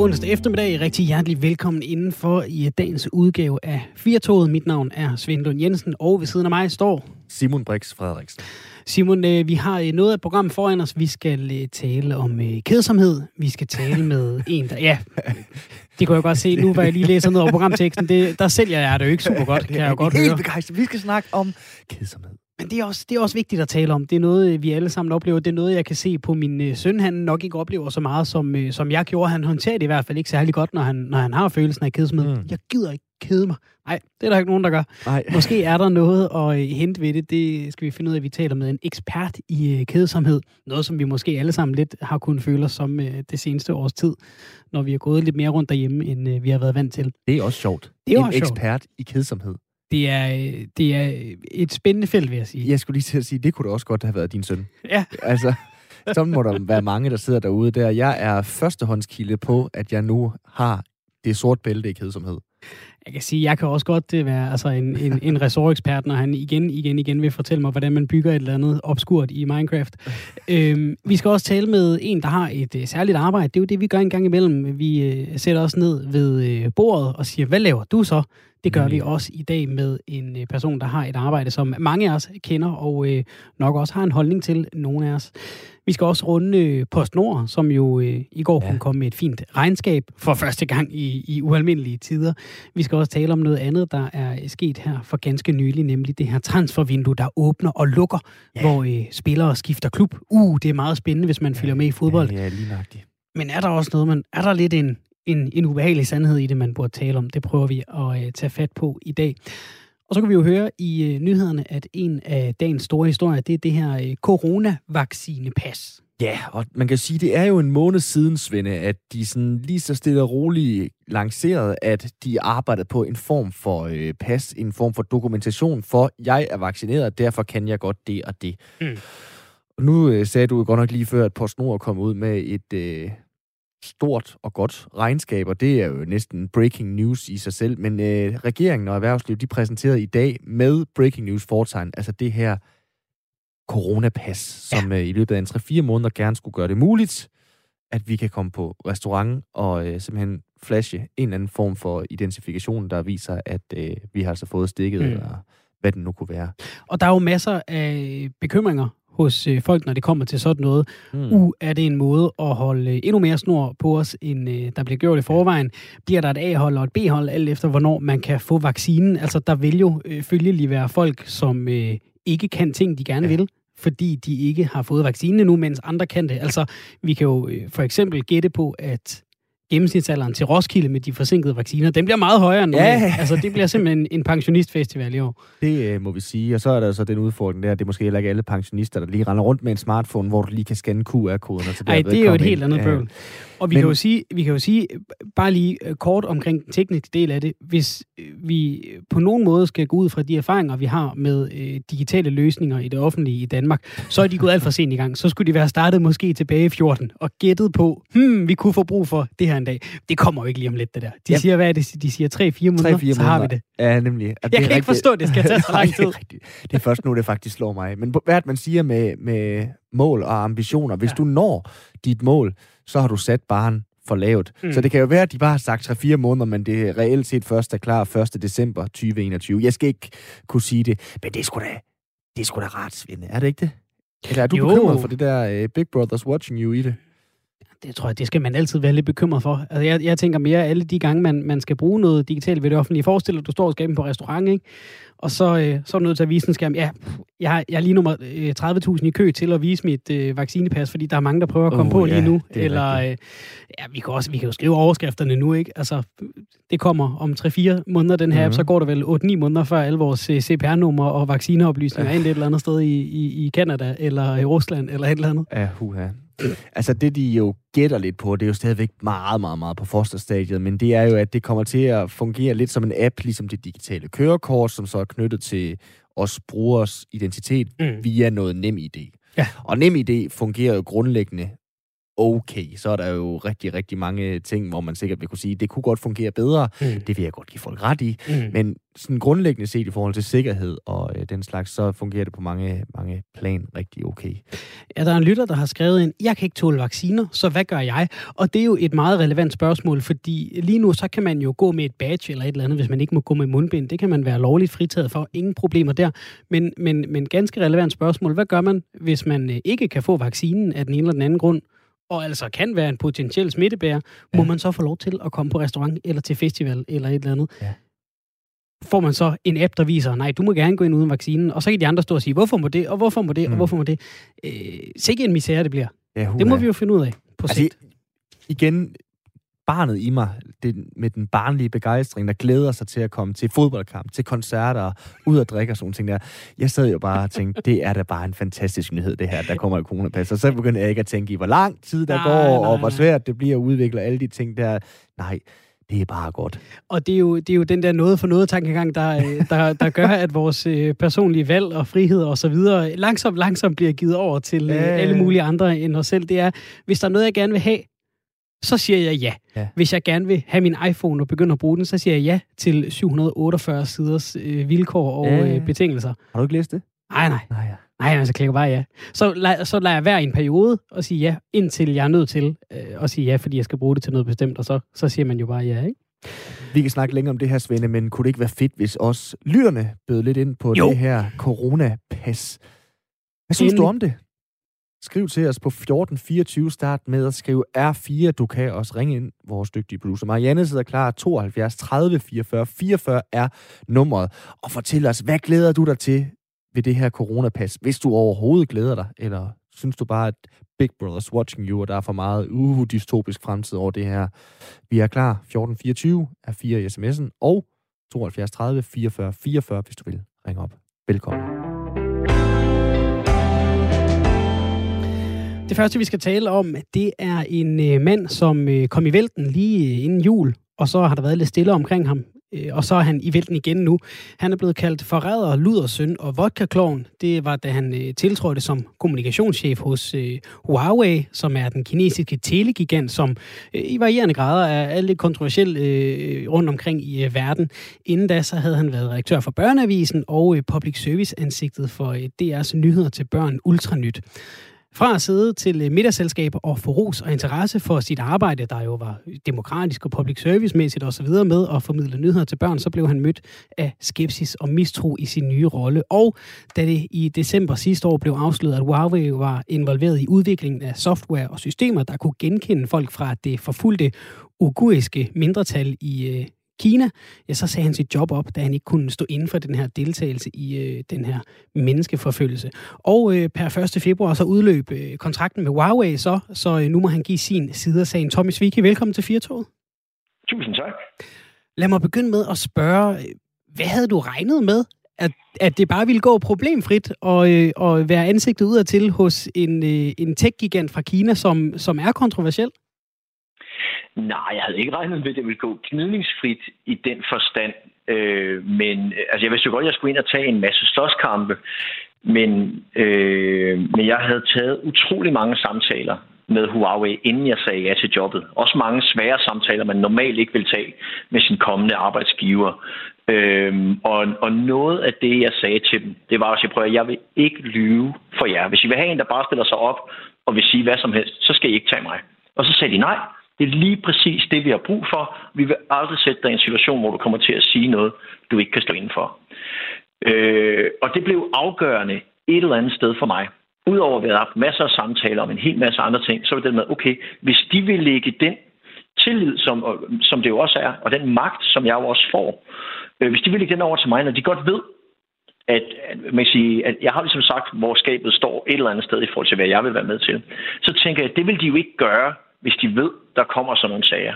onsdag eftermiddag. Rigtig hjertelig velkommen indenfor i dagens udgave af Firtoget. Mit navn er Svend Lund Jensen, og ved siden af mig står... Simon Brix Frederiksen. Simon, øh, vi har øh, noget af programmet foran os. Vi skal øh, tale om kedsomhed. Vi skal tale med en, der... Ja, det kunne jeg godt se. Nu var jeg lige læser ned over programteksten. Det, der sælger jeg det jo ikke super godt, kan jeg jo godt Helt høre. begejstret. Vi skal snakke om kedsomhed. Men det er, også, det er også vigtigt at tale om. Det er noget, vi alle sammen oplever. Det er noget, jeg kan se på min øh, søn. Han nok ikke oplever så meget, som, øh, som jeg gjorde. Han håndterer det i hvert fald ikke særlig godt, når han, når han har følelsen af kedsomhed. Mm. Jeg gider ikke kede mig. Nej, det er der ikke nogen, der gør. Nej. Måske er der noget at øh, hente ved det. Det skal vi finde ud af, at vi taler med en ekspert i øh, kedsomhed. Noget, som vi måske alle sammen lidt har kunnet føle os som øh, det seneste års tid, når vi er gået lidt mere rundt derhjemme, end øh, vi har været vant til. Det er også sjovt. Det er en også sjovt. ekspert i kedsomhed. Det er, det er et spændende felt, vil jeg sige. Jeg skulle lige til at sige, det kunne da også godt have været din søn. Ja. Altså, så må der være mange, der sidder derude der. Jeg er førstehåndskilde på, at jeg nu har det sort bælte i kedsomhed. Jeg kan sige, jeg kan også godt det være altså en, en, en ressortekspert, når han igen, igen, igen vil fortælle mig, hvordan man bygger et eller andet obskurt i Minecraft. øhm, vi skal også tale med en, der har et uh, særligt arbejde. Det er jo det, vi gør en gang imellem. Vi uh, sætter os ned ved uh, bordet og siger, hvad laver du så? Det gør mm. vi også i dag med en øh, person, der har et arbejde, som mange af os kender, og øh, nok også har en holdning til nogle af os. Vi skal også runde øh, PostNord, som jo øh, i går ja. kunne komme med et fint regnskab for første gang i, i ualmindelige tider. Vi skal også tale om noget andet, der er sket her for ganske nylig, nemlig det her transfervindue, der åbner og lukker, ja. hvor øh, spillere skifter klub. Uh, det er meget spændende, hvis man ja, følger med i fodbold. Ja, ja lige nøjagtigt. Men er der også noget, man, er der lidt en, en, en ubehagelig sandhed i det, man burde tale om. Det prøver vi at øh, tage fat på i dag. Og så kan vi jo høre i øh, nyhederne, at en af dagens store historier, det er det her øh, coronavaccinepas. Ja, og man kan sige, det er jo en måned siden, Svende, at de sådan lige så stille og roligt lancerede, at de arbejdede på en form for øh, pas, en form for dokumentation for, jeg er vaccineret, og derfor kan jeg godt det og det. Mm. Og nu øh, sagde du godt nok lige før, at PostNord kom ud med et øh, stort og godt regnskab, og det er jo næsten breaking news i sig selv. Men øh, regeringen og erhvervslivet, de præsenterede i dag med breaking news foretegn, altså det her coronapas, som ja. øh, i løbet af en 3-4 måneder gerne skulle gøre det muligt, at vi kan komme på restaurant og øh, simpelthen flashe en eller anden form for identifikation, der viser, at øh, vi har altså fået stikket, mm. eller hvad den nu kunne være. Og der er jo masser af bekymringer hos øh, folk, når det kommer til sådan noget. Mm. Uh, er det en måde at holde øh, endnu mere snor på os, end øh, der bliver gjort i forvejen? Bliver der et A-hold og et B-hold, alt efter hvornår man kan få vaccinen? Altså, der vil jo øh, følgelig være folk, som øh, ikke kan ting, de gerne ja. vil fordi de ikke har fået vaccinen nu, mens andre kan det. Altså, vi kan jo øh, for eksempel gætte på, at gennemsnitsalderen til Roskilde med de forsinkede vacciner, den bliver meget højere end ja. Altså, det bliver simpelthen en pensionistfestival i år. Det øh, må vi sige. Og så er der så den udfordring der, det er måske heller ikke alle pensionister, der lige render rundt med en smartphone, hvor du lige kan scanne QR-koden. Nej, det er jo et helt andet bøvl. Og vi, Men... kan jo sige, vi kan jo sige, bare lige øh, kort omkring den tekniske del af det, hvis øh, vi på nogen måde skal gå ud fra de erfaringer, vi har med øh, digitale løsninger i det offentlige i Danmark, så er de gået alt for sent i gang. Så skulle de være startet måske tilbage i 14 og gættet på, hmm, vi kunne få brug for det her en dag. Det kommer jo ikke lige om lidt, det der. De ja. siger, hvad er det? De siger 3-4 måneder, 3-4 så har vi det. Ja, nemlig. At jeg kan ikke forstå, at det skal tage så lang tid. det, det er først nu, det faktisk slår mig. Men hvad det, man siger med, med mål og ambitioner? Hvis ja. du når dit mål, så har du sat barn for lavt. Mm. Så det kan jo være, at de bare har sagt 3-4 måneder, men det er reelt set først er klar 1. december 2021. Jeg skal ikke kunne sige det, men det er sgu da, det er sgu da ret, Svende. Er det ikke det? Eller er du jo. bekymret for det der uh, Big Brother's watching you i det? Det tror jeg, det skal man altid være lidt bekymret for. Altså, jeg, jeg tænker mere, alle de gange, man, man skal bruge noget digitalt ved det offentlige. Forestil dig, du står og skal på restaurant, ikke? og så, øh, så er du nødt til at vise en skærm. Ja, jeg, jeg er lige nummer øh, 30.000 i kø til at vise mit øh, vaccinepas, fordi der er mange, der prøver at komme uh, på lige nu. Eller, øh, ja, vi kan, også, vi kan jo skrive overskrifterne nu, ikke? Altså, det kommer om 3-4 måneder, den her mm-hmm. app, så går der vel 8-9 måneder, før alle vores øh, CPR-numre og vaccineoplysninger er et eller andet sted i, i, i Canada, eller i Rusland, eller et eller andet. Ja, huha. Altså det, de jo gætter lidt på, det er jo stadigvæk meget, meget, meget på fosterstadiet, men det er jo, at det kommer til at fungere lidt som en app, ligesom det digitale kørekort, som så er knyttet til os brugers identitet mm. via noget nem idé. Ja. Og nem idé fungerer jo grundlæggende okay. Så er der jo rigtig, rigtig mange ting, hvor man sikkert vil kunne sige, det kunne godt fungere bedre. Mm. Det vil jeg godt give folk ret i. Mm. Men sådan grundlæggende set i forhold til sikkerhed og øh, den slags, så fungerer det på mange, mange plan rigtig okay. Ja, der er en lytter, der har skrevet ind, jeg kan ikke tåle vacciner, så hvad gør jeg? Og det er jo et meget relevant spørgsmål, fordi lige nu så kan man jo gå med et badge eller et eller andet, hvis man ikke må gå med mundbind. Det kan man være lovligt fritaget for. Ingen problemer der. Men, men, men ganske relevant spørgsmål. Hvad gør man, hvis man øh, ikke kan få vaccinen af den ene eller den anden grund? Og altså kan være en potentiel smittebærer, ja. må man så få lov til at komme på restaurant eller til festival eller et eller andet. Ja. Får man så en app, der viser, nej, du må gerne gå ind uden vaccinen, og så kan de andre stå og sige, hvorfor må det, og hvorfor må det, mm. og hvorfor må det. Øh, sikke en misære det bliver. Ja, det må vi jo finde ud af på altså, sigt. Igen, barnet i mig, det, med den barnlige begejstring, der glæder sig til at komme til fodboldkamp, til koncerter, ud og drikke og sådan ting der. Jeg sad jo bare og tænkte, det er da bare en fantastisk nyhed, det her, der kommer i coronapas. Og så begyndte jeg ikke at tænke i, hvor lang tid der nej, går, nej, og hvor svært det bliver at udvikle alle de ting der. Nej, det er bare godt. Og det er jo, det er jo den der noget for noget tankegang, der, øh, der, der gør, at vores øh, personlige valg og frihed og så videre langsomt, langsomt bliver givet over til øh, alle mulige andre end os selv. Det er, hvis der er noget, jeg gerne vil have, så siger jeg ja. ja. Hvis jeg gerne vil have min iPhone og begynde at bruge den, så siger jeg ja til 748 siders øh, vilkår og ja, ja. Øh, betingelser. Har du ikke læst det? Nej, nej. Nej, ja. Nej, altså klikker bare ja. Så, lad, så lader jeg være en periode og sige ja, indtil jeg er nødt til øh, at sige ja, fordi jeg skal bruge det til noget bestemt, og så, så siger man jo bare ja, ikke? Vi kan snakke længere om det her, Svende, men kunne det ikke være fedt, hvis også lytterne bød lidt ind på jo. det her coronapas? Hvad synes Endelig. du om det? Skriv til os på 1424, start med at skrive R4. Du kan også ringe ind, vores dygtige producer. Marianne sidder klar, 72 30 44 44 er nummeret. Og fortæl os, hvad glæder du dig til ved det her coronapas, hvis du overhovedet glæder dig, eller synes du bare, at Big Brother's watching you, og der er for meget uh, dystopisk fremtid over det her. Vi er klar. 1424 er 4 i sms'en, og 72 30 44 44, hvis du vil ringe op. Velkommen. Det første, vi skal tale om, det er en øh, mand, som øh, kom i vælten lige øh, inden jul, og så har der været lidt stille omkring ham. Øh, og så er han i vælten igen nu. Han er blevet kaldt forræder, ludersøn og vodka -kloven. Det var, da han øh, tiltrådte som kommunikationschef hos øh, Huawei, som er den kinesiske telegigant, som øh, i varierende grader er, er lidt kontroversiel øh, rundt omkring i øh, verden. Inden da så havde han været redaktør for Børneavisen og øh, public service-ansigtet for øh, DR's nyheder til børn Ultranyt. Fra at sidde til øh, middagsselskaber og få ros og interesse for sit arbejde, der jo var demokratisk og public service-mæssigt osv. med at formidle nyheder til børn, så blev han mødt af skepsis og mistro i sin nye rolle. Og da det i december sidste år blev afsløret, at Huawei var involveret i udviklingen af software og systemer, der kunne genkende folk fra det forfulgte uguriske mindretal i øh, Kina, ja, så sagde han sit job op, da han ikke kunne stå inden for den her deltagelse i øh, den her menneskeforfølgelse. Og øh, per 1. februar så udløb øh, kontrakten med Huawei så, så øh, nu må han give sin side af sagen. Tommy Sviki, velkommen til Firtoget. Tusind tak. Lad mig begynde med at spørge, hvad havde du regnet med, at, at det bare ville gå problemfrit og, øh, og være ansigtet udad til hos en, øh, en tech-gigant fra Kina, som, som er kontroversiel? Nej, jeg havde ikke regnet med, at det ville gå gnidningsfrit i den forstand. Øh, men øh, altså, jeg vidste jo godt, at jeg skulle ind og tage en masse slåskampe. Men, øh, men jeg havde taget utrolig mange samtaler med Huawei, inden jeg sagde ja til jobbet. Også mange svære samtaler, man normalt ikke vil tage med sin kommende arbejdsgiver. Øhm, og, og noget af det, jeg sagde til dem, det var også, jeg prøver, jeg vil ikke lyve for jer. Hvis I vil have en, der bare stiller sig op og vil sige hvad som helst, så skal I ikke tage mig. Og så sagde de nej. Det er lige præcis det, vi har brug for. Vi vil aldrig sætte dig i en situation, hvor du kommer til at sige noget, du ikke kan stå inden for. Øh, og det blev afgørende et eller andet sted for mig. Udover at vi har haft masser af samtaler om en hel masse andre ting, så var det med, okay, hvis de vil lægge den tillid, som, som det jo også er, og den magt, som jeg jo også får, øh, hvis de vil lægge den over til mig, når de godt ved, at, at, man kan sige, at jeg har ligesom sagt, hvor skabet står et eller andet sted i forhold til, hvad jeg vil være med til, så tænker jeg, at det vil de jo ikke gøre, hvis de ved, der kommer sådan nogle sager.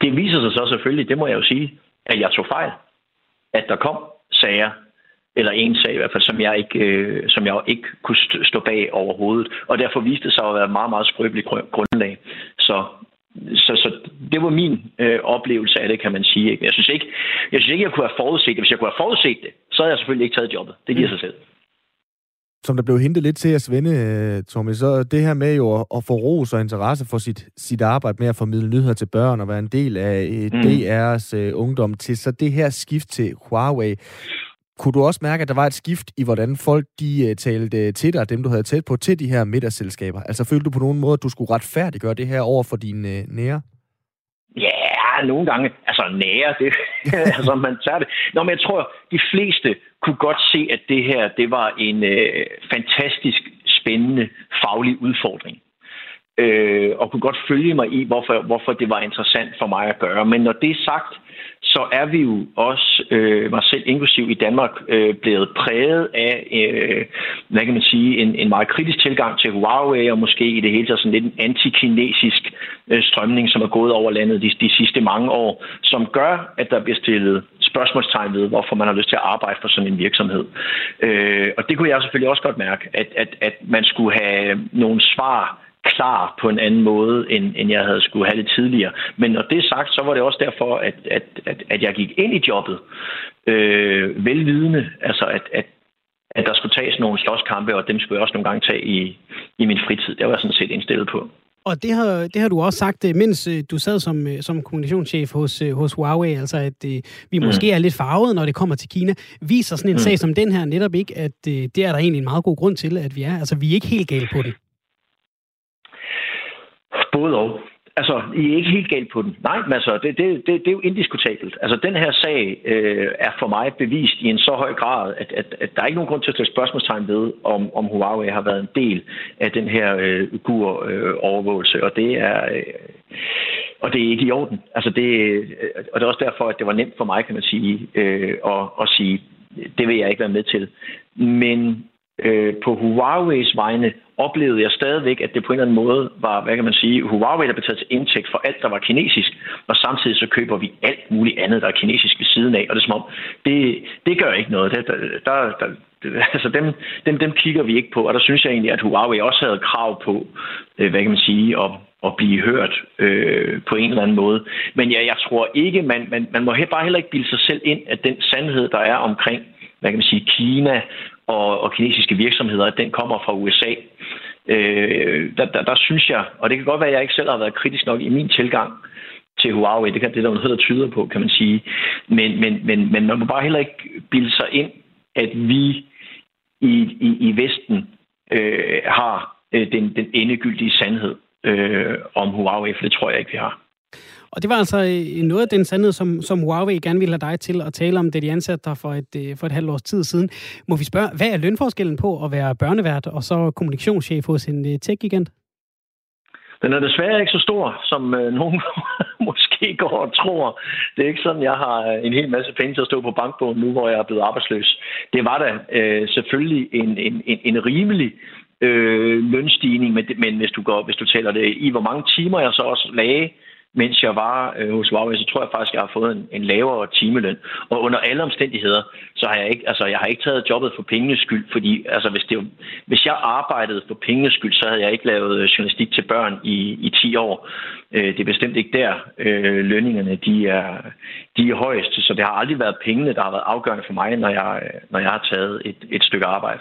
Det viser sig så selvfølgelig, det må jeg jo sige, at jeg tog fejl. At der kom sager, eller en sag i hvert fald, som jeg ikke, øh, som jeg ikke kunne stå bag overhovedet. Og derfor viste det sig at være et meget, meget skrøbeligt grundlag. Så, så, så det var min øh, oplevelse af det, kan man sige. Ikke? Jeg synes ikke, jeg synes ikke, jeg kunne have forudset det. Hvis jeg kunne have forudset det, så havde jeg selvfølgelig ikke taget jobbet. Det giver mm. sig selv. Som der blev hentet lidt til at Svende, øh, Tommy, så det her med jo at, at få ros og interesse for sit, sit arbejde med at formidle nyheder til børn og være en del af mm. DR's uh, ungdom til så det her skift til Huawei. Kunne du også mærke, at der var et skift i, hvordan folk de uh, talte til dig, dem du havde tæt på, til de her middagsselskaber? Altså følte du på nogen måde, at du skulle retfærdiggøre det her over for dine uh, nære? Nogle gange. Altså nære, det, altså man tager det. Nå, men jeg tror, de fleste kunne godt se, at det her, det var en øh, fantastisk spændende faglig udfordring. Øh, og kunne godt følge mig i, hvorfor, hvorfor det var interessant for mig at gøre. Men når det er sagt, så er vi jo også, øh, mig selv inklusiv i Danmark, øh, blevet præget af, øh, hvad kan man sige, en, en meget kritisk tilgang til Huawei, og måske i det hele taget sådan lidt en antikinesisk øh, strømning, som er gået over landet de, de sidste mange år, som gør, at der bliver stillet spørgsmålstegn ved, hvorfor man har lyst til at arbejde for sådan en virksomhed. Øh, og det kunne jeg selvfølgelig også godt mærke, at, at, at man skulle have nogle svar klar på en anden måde, end, end jeg havde skulle have det tidligere. Men når det er sagt, så var det også derfor, at, at, at, at jeg gik ind i jobbet øh, velvidende, altså at, at, at der skulle tages nogle slåskampe, og dem skulle jeg også nogle gange tage i, i min fritid. Det var jeg sådan set indstillet på. Og det har, det har du også sagt, øh, mens øh, du sad som, øh, som kommunikationschef hos, hos Huawei, altså at vi mm. måske er lidt farvet, når det kommer til Kina. Viser sådan en mm. sag som den her netop ikke, at det er der egentlig en meget god grund til, at vi er. Altså, vi er ikke helt galt på den. Både og. Altså, I er ikke helt galt på den. Nej, men altså, det, det, det, det er jo indiskutabelt. Altså, den her sag øh, er for mig bevist i en så høj grad, at, at, at der er ikke nogen grund til at stille spørgsmålstegn ved, om, om Huawei har været en del af den her øh, gur-overvågelse. Øh, og det er... Øh, og det er ikke i orden. Altså det, øh, og det er også derfor, at det var nemt for mig, kan man sige, øh, at, at sige, det vil jeg ikke være med til. Men øh, på Huawei's vegne oplevede jeg stadigvæk, at det på en eller anden måde var, hvad kan man sige, Huawei, der blev taget til indtægt for alt, der var kinesisk, og samtidig så køber vi alt muligt andet, der er kinesisk ved siden af, og det er som om, det, det gør ikke noget. Det, der, der, der, altså dem, dem, dem kigger vi ikke på, og der synes jeg egentlig, at Huawei også havde krav på, øh, hvad kan man sige, at, at blive hørt øh, på en eller anden måde. Men ja, jeg tror ikke, man, man, man må bare heller ikke bilde sig selv ind, at den sandhed, der er omkring hvad kan man sige, Kina og, og kinesiske virksomheder, at den kommer fra USA. Øh, der, der, der synes jeg, og det kan godt være, at jeg ikke selv har været kritisk nok i min tilgang til Huawei, det kan det der noget, der tyder på, kan man sige. Men, men, men, men man må bare heller ikke bilde sig ind, at vi i, i, i Vesten øh, har øh, den, den endegyldige sandhed øh, om Huawei, for det tror jeg ikke, vi har. Og det var altså øh, noget af den sandhed, som, som Huawei gerne ville have dig til at tale om, det de ansatte der for et, øh, for et halvt års tid siden. Må vi spørge, hvad er lønforskellen på at være børnevært og så kommunikationschef hos en øh, tech-gigant? Den er desværre ikke så stor, som øh, nogen måske går og tror. Det er ikke sådan, jeg har en hel masse penge til at stå på bankbogen nu, hvor jeg er blevet arbejdsløs. Det var da øh, selvfølgelig en, en, en, en rimelig øh, lønstigning, men, men hvis, du går, hvis du taler det i, hvor mange timer jeg så også lagde mens jeg var øh, hos Huawei, så tror jeg faktisk, jeg har fået en, en lavere timeløn. Og under alle omstændigheder, så har jeg ikke, altså, jeg har ikke taget jobbet for pengenes skyld, fordi altså, hvis, det, hvis jeg arbejdede for pengenes skyld, så havde jeg ikke lavet øh, journalistik til børn i, i 10 år. Øh, det er bestemt ikke der, øh, lønningerne de er, de er højest, så det har aldrig været pengene, der har været afgørende for mig, når jeg, øh, når jeg har taget et, et stykke arbejde.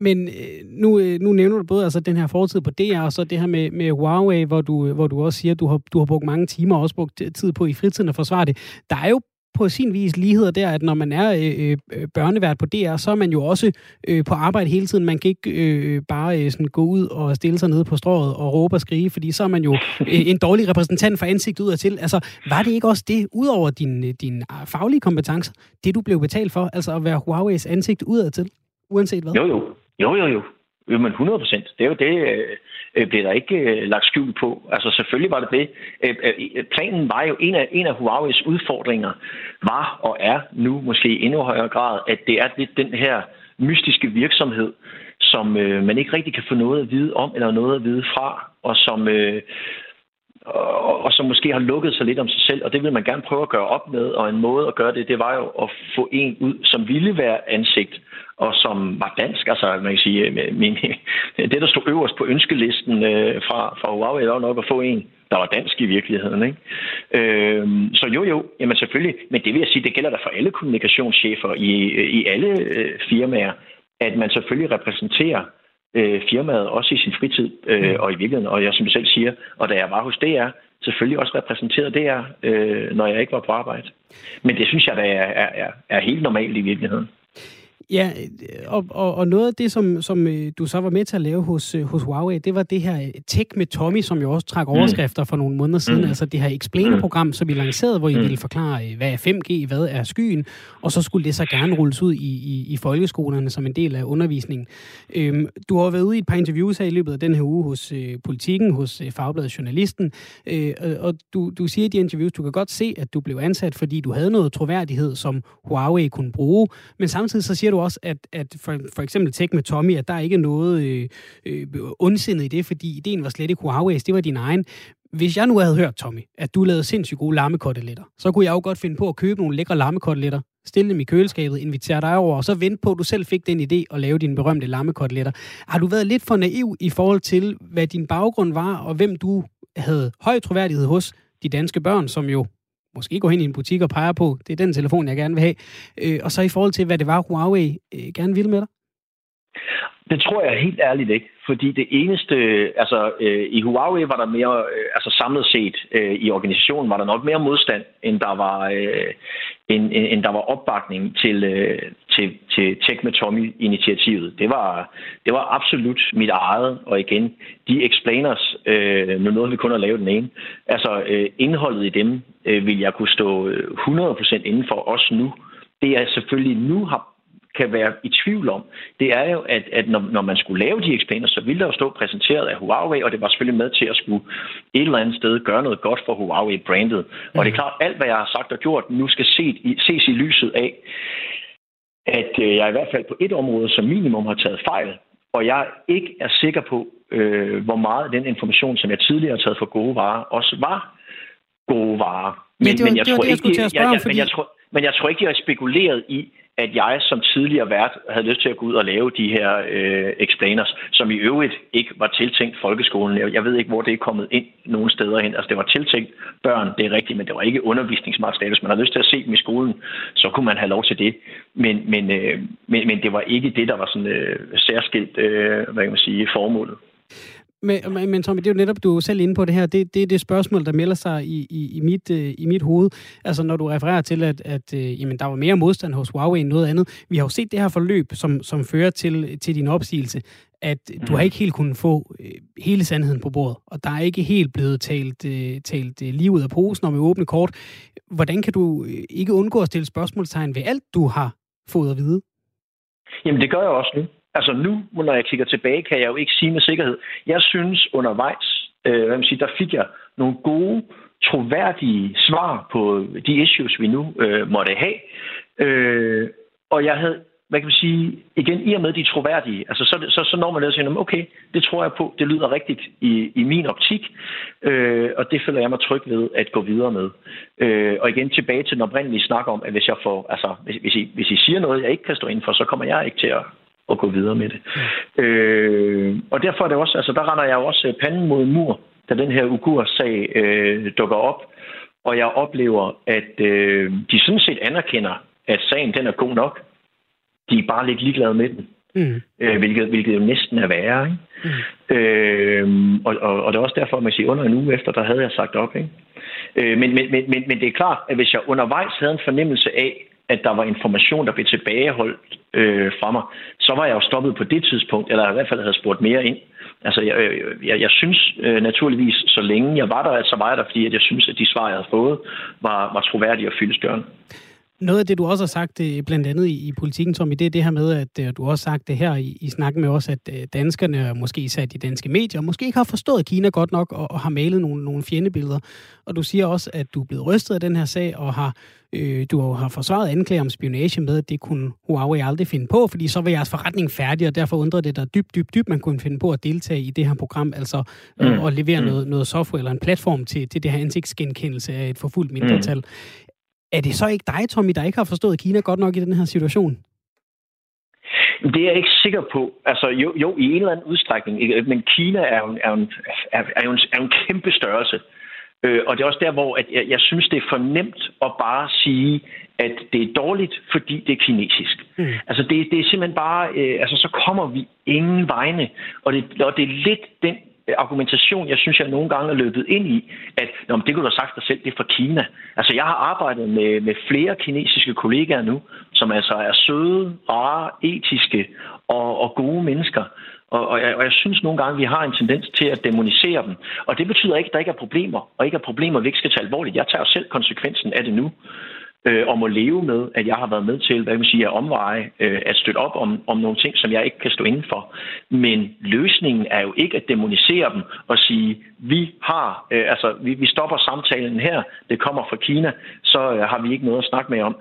Men øh, nu, øh, nu nævner du både altså, den her fortid på DR, og så det her med, med Huawei, hvor du, hvor du også siger, at du har, du har brugt mange timer og også brugt tid på i fritiden at forsvare det. Der er jo på sin vis ligheder der, at når man er øh, øh, børnevært på DR, så er man jo også øh, på arbejde hele tiden. Man kan ikke øh, bare øh, sådan gå ud og stille sig nede på strået og råbe og skrige, fordi så er man jo øh, en dårlig repræsentant for ansigt ud til. Altså, var det ikke også det, ud over din, din faglige kompetencer, det du blev betalt for, altså at være Huawei's ansigt udadtil, uanset hvad? Jo, jo. Jo, jo, jo. Jo, men 100 procent. Det er jo det, øh, øh, bliver der ikke øh, lagt skjul på. Altså selvfølgelig var det det. Øh, øh, øh, planen var jo, en af, en af Huawei's udfordringer var og er nu måske i endnu højere grad, at det er lidt den her mystiske virksomhed, som øh, man ikke rigtig kan få noget at vide om, eller noget at vide fra, og som, øh, og, og som måske har lukket sig lidt om sig selv, og det vil man gerne prøve at gøre op med, og en måde at gøre det, det var jo at få en ud, som ville være ansigt, og som var dansk. Altså, man kan sige, min, det, der stod øverst på ønskelisten øh, fra, fra Huawei, var nok at få en, der var dansk i virkeligheden. Ikke? Øh, så jo, jo, jamen selvfølgelig, men det vil jeg sige, det gælder der for alle kommunikationschefer i, i alle øh, firmaer, at man selvfølgelig repræsenterer øh, firmaet også i sin fritid øh, mm. og i virkeligheden. Og jeg, som du selv siger, og da jeg var hos DR, selvfølgelig også repræsenteret DR, øh, når jeg ikke var på arbejde. Men det synes jeg, der er, er, er helt normalt i virkeligheden. Ja, og, og, og noget af det, som, som øh, du så var med til at lave hos, øh, hos Huawei, det var det her øh, Tech med Tommy, som jo også trak mm. overskrifter for nogle måneder siden. Mm. Altså det her Explainer-program, som vi lancerede, hvor I mm. ville forklare, hvad er 5G, hvad er skyen, og så skulle det så gerne rulles ud i, i, i folkeskolerne som en del af undervisningen. Øhm, du har været ude i et par interviews her i løbet af den her uge hos øh, Politiken, hos øh, Fagbladet Journalisten, øh, og du, du siger i de interviews, du kan godt se, at du blev ansat, fordi du havde noget troværdighed, som Huawei kunne bruge, men samtidig så siger du også, at, at for, for eksempel Tech med Tommy, at der er ikke noget øh, øh, ondsindet i det, fordi ideen var slet ikke Huawei's, det var din egen. Hvis jeg nu havde hørt, Tommy, at du lavede sindssygt gode lammekoteletter, så kunne jeg jo godt finde på at købe nogle lækre lammekoteletter, stille dem i køleskabet, invitere dig over, og så vente på, at du selv fik den idé at lave dine berømte lammekoteletter. Har du været lidt for naiv i forhold til, hvad din baggrund var, og hvem du havde høj troværdighed hos de danske børn, som jo måske går hen i en butik og peger på, det er den telefon, jeg gerne vil have. Øh, og så i forhold til, hvad det var, Huawei øh, gerne ville med dig? Det tror jeg helt ærligt ikke, fordi det eneste, altså øh, i Huawei var der mere, øh, altså samlet set øh, i organisationen var der nok mere modstand, end der var, øh, end, end der var opbakning til, øh, til, til Tech med Tommy-initiativet. Det var, det var absolut mit eget, og igen, de explainers, øh, nu nåede vi kun at lave den ene, altså øh, indholdet i dem øh, vil jeg kunne stå øh, 100% inden for os nu. Det jeg selvfølgelig nu har kan være i tvivl om, det er jo, at, at når, når man skulle lave de explainers, så ville der jo stå præsenteret af Huawei, og det var selvfølgelig med til at skulle et eller andet sted gøre noget godt for Huawei-brandet. Mm. Og det er klart, alt hvad jeg har sagt og gjort, nu skal ses i, ses i lyset af, at øh, jeg i hvert fald på et område som minimum har taget fejl, og jeg ikke er sikker på, øh, hvor meget af den information, som jeg tidligere har taget for gode varer, også var gode varer. Men, men, det var, men jeg det tror det, jeg ikke, skulle til at spørge jeg, jeg, fordi... men, jeg tror, men jeg tror ikke, jeg har spekuleret i, at jeg som tidligere vært havde lyst til at gå ud og lave de her øh, explainers, som i øvrigt ikke var tiltænkt folkeskolen. Jeg ved ikke, hvor det er kommet ind nogen steder hen. Altså, det var tiltænkt børn, det er rigtigt, men det var ikke undervisningsmateriale. Hvis man havde lyst til at se dem i skolen, så kunne man have lov til det. Men, men, øh, men, men det var ikke det, der var sådan øh, særskilt, øh, hvad kan man sige, formålet. Men, men Tommy, det er jo netop, du er selv inde på det her. Det, det er det spørgsmål, der melder sig i, i, i, mit, uh, i mit hoved. Altså når du refererer til, at, at uh, jamen, der var mere modstand hos Huawei end noget andet. Vi har jo set det her forløb, som, som fører til, til din opsigelse, at du har ikke helt kunnet få uh, hele sandheden på bordet, og der er ikke helt blevet talt, uh, talt uh, lige ud af posen og med åbne kort. Hvordan kan du uh, ikke undgå at stille spørgsmålstegn ved alt, du har fået at vide? Jamen, det gør jeg også nu. Altså nu, når jeg kigger tilbage, kan jeg jo ikke sige med sikkerhed. Jeg synes undervejs, øh, hvad man siger, der fik jeg nogle gode, troværdige svar på de issues, vi nu øh, måtte have. Øh, og jeg havde, hvad kan man sige, igen, i og med de troværdige, altså så, så, så når man ned og siger, okay, det tror jeg på, det lyder rigtigt i, i min optik, øh, og det føler jeg mig tryg ved at gå videre med. Øh, og igen tilbage til den oprindelige snak om, at hvis jeg får, altså hvis, hvis, I, hvis I siger noget, jeg ikke kan stå ind for, så kommer jeg ikke til at, at gå videre med det. Øh, og derfor er det også, altså der render jeg også panden mod en mur, da den her Ugur-sag øh, dukker op, og jeg oplever, at øh, de sådan set anerkender, at sagen den er god nok. De er bare lidt ligeglade med den. Mm. Øh, hvilket, hvilket jo næsten er værre. Ikke? Mm. Øh, og, og, og det er også derfor, at man siger, under en uge efter, der havde jeg sagt op. Ikke? Øh, men, men, men, men det er klart, at hvis jeg undervejs havde en fornemmelse af, at der var information, der blev tilbageholdt øh, fra mig, så var jeg jo stoppet på det tidspunkt, eller i hvert fald havde spurgt mere ind. Altså, jeg, øh, jeg, jeg synes øh, naturligvis, så længe jeg var der, så var jeg der, fordi at jeg synes, at de svar, jeg havde fået, var, var troværdige og fyldestgørende. Noget af det, du også har sagt, øh, blandt andet i, i politikken, Tommy, det er det her med, at øh, du også har sagt det her i, i snakken med os, at øh, danskerne, måske især de danske medier, måske ikke har forstået Kina godt nok og, og har malet nogle, nogle fjendebilleder. Og du siger også, at du er blevet rystet af den her sag, og har, øh, du har forsvaret anklager om spionage med, at det kunne Huawei aldrig finde på, fordi så var jeres forretning færdig, og derfor undrer det dig dybt, dybt, dybt, man kunne finde på at deltage i det her program, altså mm. og, og levere mm. noget, noget software eller en platform til, til det her ansigtsgenkendelse af et forfulgt mindretal. Mm. Er det så ikke dig, Tommy, der ikke har forstået Kina godt nok i den her situation? Det er jeg ikke sikker på. Altså, jo, jo i en eller anden udstrækning. Men Kina er jo, er jo, en, er, er jo, en, er en kæmpe størrelse. Øh, og det er også der, hvor at jeg, jeg synes, det er for nemt at bare sige, at det er dårligt, fordi det er kinesisk. Mm. Altså, det, det er simpelthen bare... Øh, altså, så kommer vi ingen vegne. Og det, og det er lidt den Øh, argumentation, jeg synes, jeg nogle gange er løbet ind i, at Nå, det kunne du have sagt dig selv, det er fra Kina. Altså, jeg har arbejdet med, med flere kinesiske kollegaer nu, som altså er søde, rare, etiske og, og gode mennesker. Og, og, jeg, og jeg synes nogle gange, vi har en tendens til at demonisere dem. Og det betyder ikke, at der ikke er problemer, og ikke er problemer, vi ikke skal tage alvorligt. Jeg tager selv konsekvensen af det nu øh, og må leve med, at jeg har været med til, hvad kan man sige, at omveje, øh, at støtte op om, om nogle ting, som jeg ikke kan stå inden for. Men løsningen er jo ikke at demonisere dem og sige, vi har, øh, altså vi, vi stopper samtalen her, det kommer fra Kina, så øh, har vi ikke noget at snakke med om.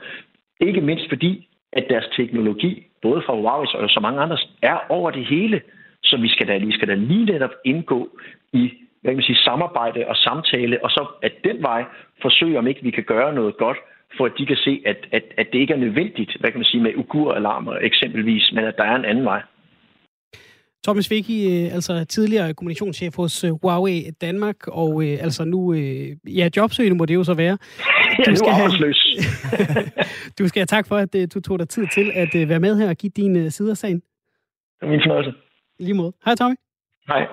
Ikke mindst fordi, at deres teknologi, både fra Huawei og så mange andre, er over det hele. Så vi skal da, vi skal da lige netop indgå i hvad kan man sige, samarbejde og samtale, og så at den vej forsøge, om ikke vi kan gøre noget godt for at de kan se, at, at, at det ikke er nødvendigt, hvad kan man sige, med ugur-alarmer eksempelvis, men at der er en anden vej. Thomas Vicky, øh, altså tidligere kommunikationschef hos øh, Huawei Danmark, og øh, altså nu, ja, jobsøgende må det jo så være. Du skal, have, du skal have tak for, at du tog dig tid til at være med her og give din side af sagen. Det er min fornøjelse. Lige måde. Hej Tommy. Hej.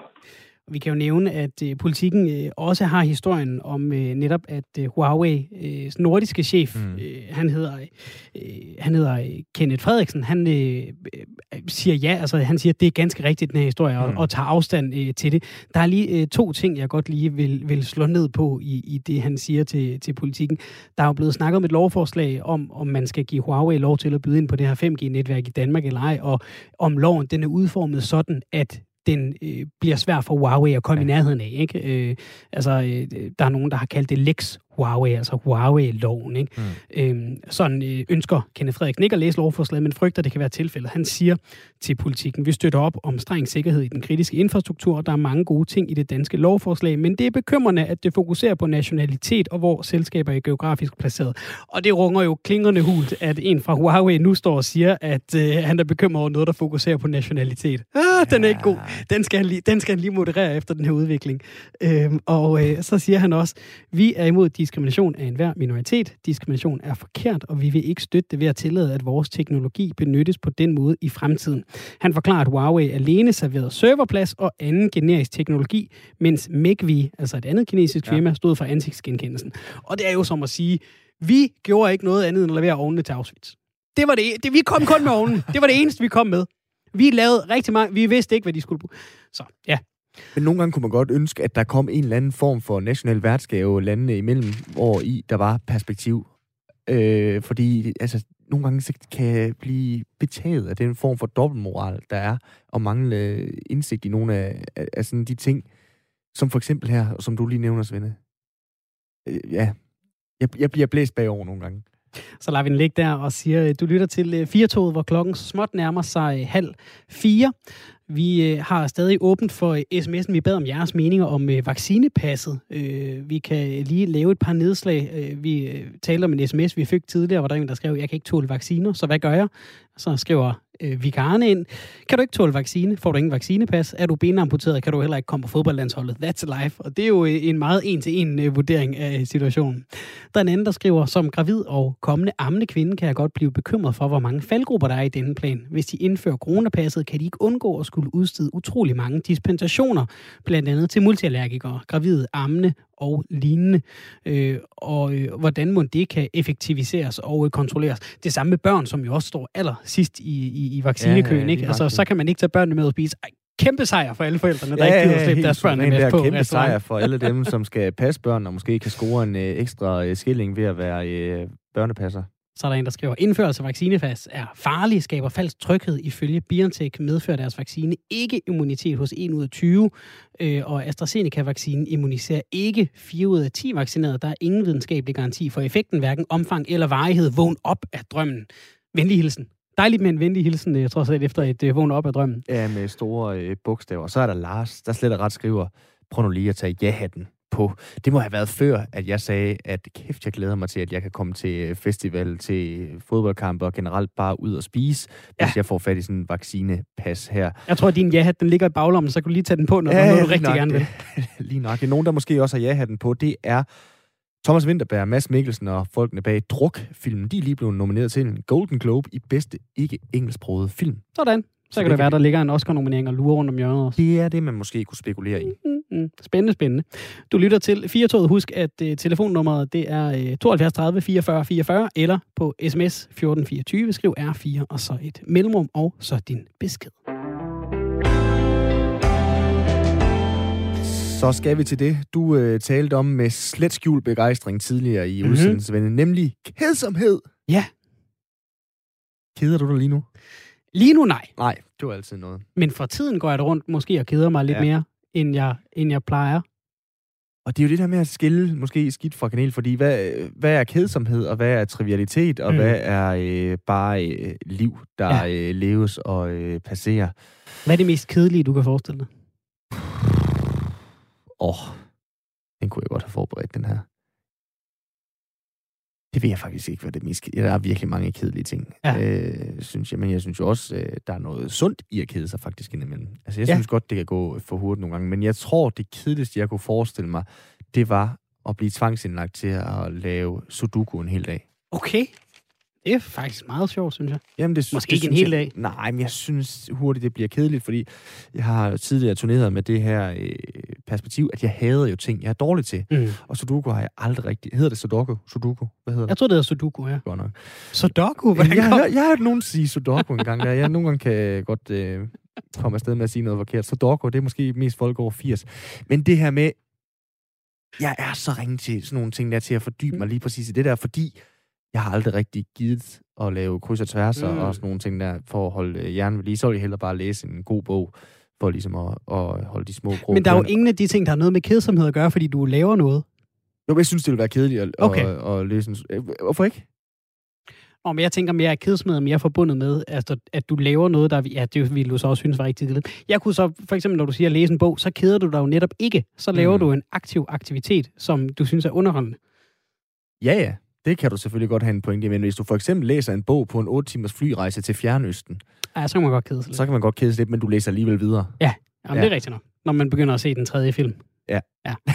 Vi kan jo nævne, at øh, politikken øh, også har historien om øh, netop, at øh, Huawei øh, nordiske chef, mm. øh, han hedder, øh, han hedder øh, Kenneth Frederiksen, han øh, øh, siger ja, altså han siger, at det er ganske rigtigt, den her historie, mm. og, og tager afstand øh, til det. Der er lige øh, to ting, jeg godt lige vil, vil slå ned på i, i det, han siger til, til politikken. Der er jo blevet snakket om et lovforslag om, om man skal give Huawei lov til at byde ind på det her 5G-netværk i Danmark eller ej, og om loven den er udformet sådan, at den øh, bliver svær for Huawei at komme ja. i nærheden af. Ikke? Øh, altså, øh, der er nogen, der har kaldt det Lex Huawei, altså Huawei-loven. Ikke? Mm. Øhm, sådan øh, ønsker Kenneth Frederiksen ikke at læse lovforslaget, men frygter, det kan være tilfældet. Han siger til politikken, vi støtter op om streng sikkerhed i den kritiske infrastruktur. Der er mange gode ting i det danske lovforslag, men det er bekymrende, at det fokuserer på nationalitet og hvor selskaber er geografisk placeret. Og det runger jo klingende hult, at en fra Huawei nu står og siger, at øh, han er bekymret over noget, der fokuserer på nationalitet. Ah, ja. den er ikke god. Den skal, han lige, den skal han lige moderere efter den her udvikling. Øhm, og øh, så siger han også, vi er imod diskrimination af enhver minoritet. Diskrimination er forkert, og vi vil ikke støtte det ved at tillade, at vores teknologi benyttes på den måde i fremtiden. Han forklarer, at Huawei alene serverede serverplads og anden generisk teknologi, mens Megvi, altså et andet kinesisk ja. firma, stod for ansigtsgenkendelsen. Og det er jo som at sige, vi gjorde ikke noget andet end at levere ovnene til Auschwitz. Det var det, det vi kom kun med ovnen. Det var det eneste, vi kom med. Vi lavede rigtig mange, vi vidste ikke, hvad de skulle bruge. Så ja, men nogle gange kunne man godt ønske, at der kom en eller anden form for national værtsgave landene imellem, hvor i der var perspektiv. Øh, fordi altså, nogle gange så kan jeg blive betaget af den form for dobbeltmoral, der er, og mangle øh, indsigt i nogle af, af, af sådan de ting, som for eksempel her, som du lige nævner, Svende. Øh, ja, jeg, jeg bliver blæst bagover nogle gange. Så lader vi den ligge der og siger, øh, du lytter til øh, Firtoget, hvor klokken småt nærmer sig øh, halv fire. Vi øh, har stadig åbent for sms'en. Vi bad om jeres meninger om vaccinepasset. Vi kan lige lave et par nedslag. Vi talte om en sms, vi fik tidligere, hvor der en, der skrev, jeg kan ikke tåle vacciner, så hvad gør jeg? Så skriver øh, vikarerne ind. Kan du ikke tåle vaccine? Får du ingen vaccinepas? Er du benamputeret? Kan du heller ikke komme på fodboldlandsholdet? That's life. Og det er jo øh, en meget en-til-en øh, vurdering af situationen. Der er en anden, der skriver, som gravid og kommende ammende kvinde kan jeg godt blive bekymret for, hvor mange faldgrupper der er i denne plan. Hvis de indfører coronapasset, kan de ikke undgå at skulle udstede utrolig mange dispensationer, blandt andet til multiallergikere, gravide, ammende og lignende, øh, og øh, hvordan må det kan effektiviseres og øh, kontrolleres. Det samme med børn, som jo også står aller sidst i, i, i vaccinekøen. Ja, ja, ikke? Altså, så kan man ikke tage børnene med og spise. Ej, kæmpe sejr for alle forældrene, der ja, ikke gider at slippe deres børn med på kæmpe sejr for alle dem, som skal passe børn, og måske kan score en øh, ekstra øh, skilling ved at være øh, børnepasser. Så er der en, der skriver, indførelse af vaccinefas er farlig, skaber falsk tryghed. Ifølge BioNTech medfører deres vaccine ikke immunitet hos 1 ud af 20, øh, og AstraZeneca-vaccinen immuniserer ikke 4 ud af 10 vaccinerede. Der er ingen videnskabelig garanti for effekten, hverken omfang eller varighed. Vågn op af drømmen. Venlig hilsen. Dejligt med en venlig hilsen, øh, jeg tror selv, efter et øh, vågn op af drømmen. Ja, med store øh, bogstaver. Så er der Lars, der slet og ret skriver, prøv nu lige at tage ja-hatten på. Det må have været før, at jeg sagde, at kæft, jeg glæder mig til, at jeg kan komme til festival, til fodboldkampe og generelt bare ud og spise, ja. hvis jeg får fat i sådan en vaccinepas her. Jeg tror, at din ja-hat, den ligger i baglommen, så kan du lige tage den på, når, ja, du rigtig nok, gerne vil. lige nok. Nogen, der måske også har ja-hatten på. Det er Thomas Winterberg, Mads Mikkelsen og folkene bag Druk-filmen, de er lige blevet nomineret til en Golden Globe i bedste ikke-engelsksproget film. Sådan. Så, så kan det, det være, der ligger en Oscar-nominering og lurer rundt om hjørnet også. Det er det, man måske kunne spekulere i. Mm-hmm. Spændende, spændende. Du lytter til 4 Husk, at uh, telefonnummeret det er uh, 72 30 44 44, eller på sms 1424. Skriv R4 og så et mellemrum, og så din besked. Så skal vi til det, du øh, talte om med slet skjult begejstring tidligere i mm-hmm. udsendelsen, nemlig kedsomhed. Ja. Keder du dig lige nu? Lige nu nej. Nej, det var altid noget. Men for tiden går jeg der rundt måske og keder mig lidt ja. mere, end jeg, end jeg plejer. Og det er jo det der med at skille måske skidt fra kanel, fordi hvad, hvad er kedsomhed, og hvad er trivialitet, og mm. hvad er øh, bare øh, liv, der ja. øh, leves og øh, passerer? Hvad er det mest kedelige, du kan forestille dig? Åh, oh, den kunne jeg godt have forberedt, den her. Det ved jeg faktisk ikke, hvad det mest... Der er virkelig mange kedelige ting, ja. øh, synes jeg. Men jeg synes jo også, øh, der er noget sundt i at kede sig faktisk indimellem. Altså, jeg ja. synes godt, det kan gå for hurtigt nogle gange. Men jeg tror, det kedeligste, jeg kunne forestille mig, det var at blive tvangsindlagt til at lave sudoku en hel dag. Okay. Det er faktisk meget sjovt, synes jeg. Jamen, det, Måske det ikke en hel dag. Jeg, nej, men jeg synes hurtigt, det bliver kedeligt, fordi jeg har tidligere turneret med det her øh, perspektiv, at jeg hader jo ting, jeg er dårlig til. Mm. Og Sudoku har jeg aldrig rigtig... Hedder det Sudoku? Sudoku? Hvad hedder det? Jeg tror, det hedder Sudoku, ja. Godt nok. Sudoku? Hvad jeg, jeg, jeg, har hørt nogen sige Sudoku engang. Der. Jeg nogle gange kan godt øh, komme afsted med at sige noget forkert. Sudoku, det er måske mest folk over 80. Men det her med... Jeg er så ringe til sådan nogle ting der, til at fordybe mig lige præcis i det der, fordi jeg har aldrig rigtig givet at lave kryds og tværs mm. og sådan nogle ting der, for at holde øh, hjernen ved lige. Så vil jeg hellere bare læse en god bog, for ligesom at, at holde de små grå Men der er jo ingen af de ting, der har noget med kedsomhed at gøre, fordi du laver noget. Jo, jeg synes, det vil være kedeligt at, okay. at, at læse en... Øh, hvorfor ikke? Nå, men jeg tænker mere, at kedsomhed er mere forbundet med, altså, at du laver noget, der... Ja, det ville du så også synes var rigtig kedeligt. Jeg kunne så, for eksempel, når du siger at læse en bog, så keder du dig jo netop ikke. Så laver mm. du en aktiv aktivitet, som du synes er underholdende. Ja, ja. Det kan du selvfølgelig godt have en pointe men hvis du for eksempel læser en bog på en 8 timers flyrejse til Fjernøsten, ja, så kan man godt kede sig lidt. Så kan man godt kede sig lidt, men du læser alligevel videre. Ja, Jamen, ja. det er rigtigt nok, når man begynder at se den tredje film. Ja. ja.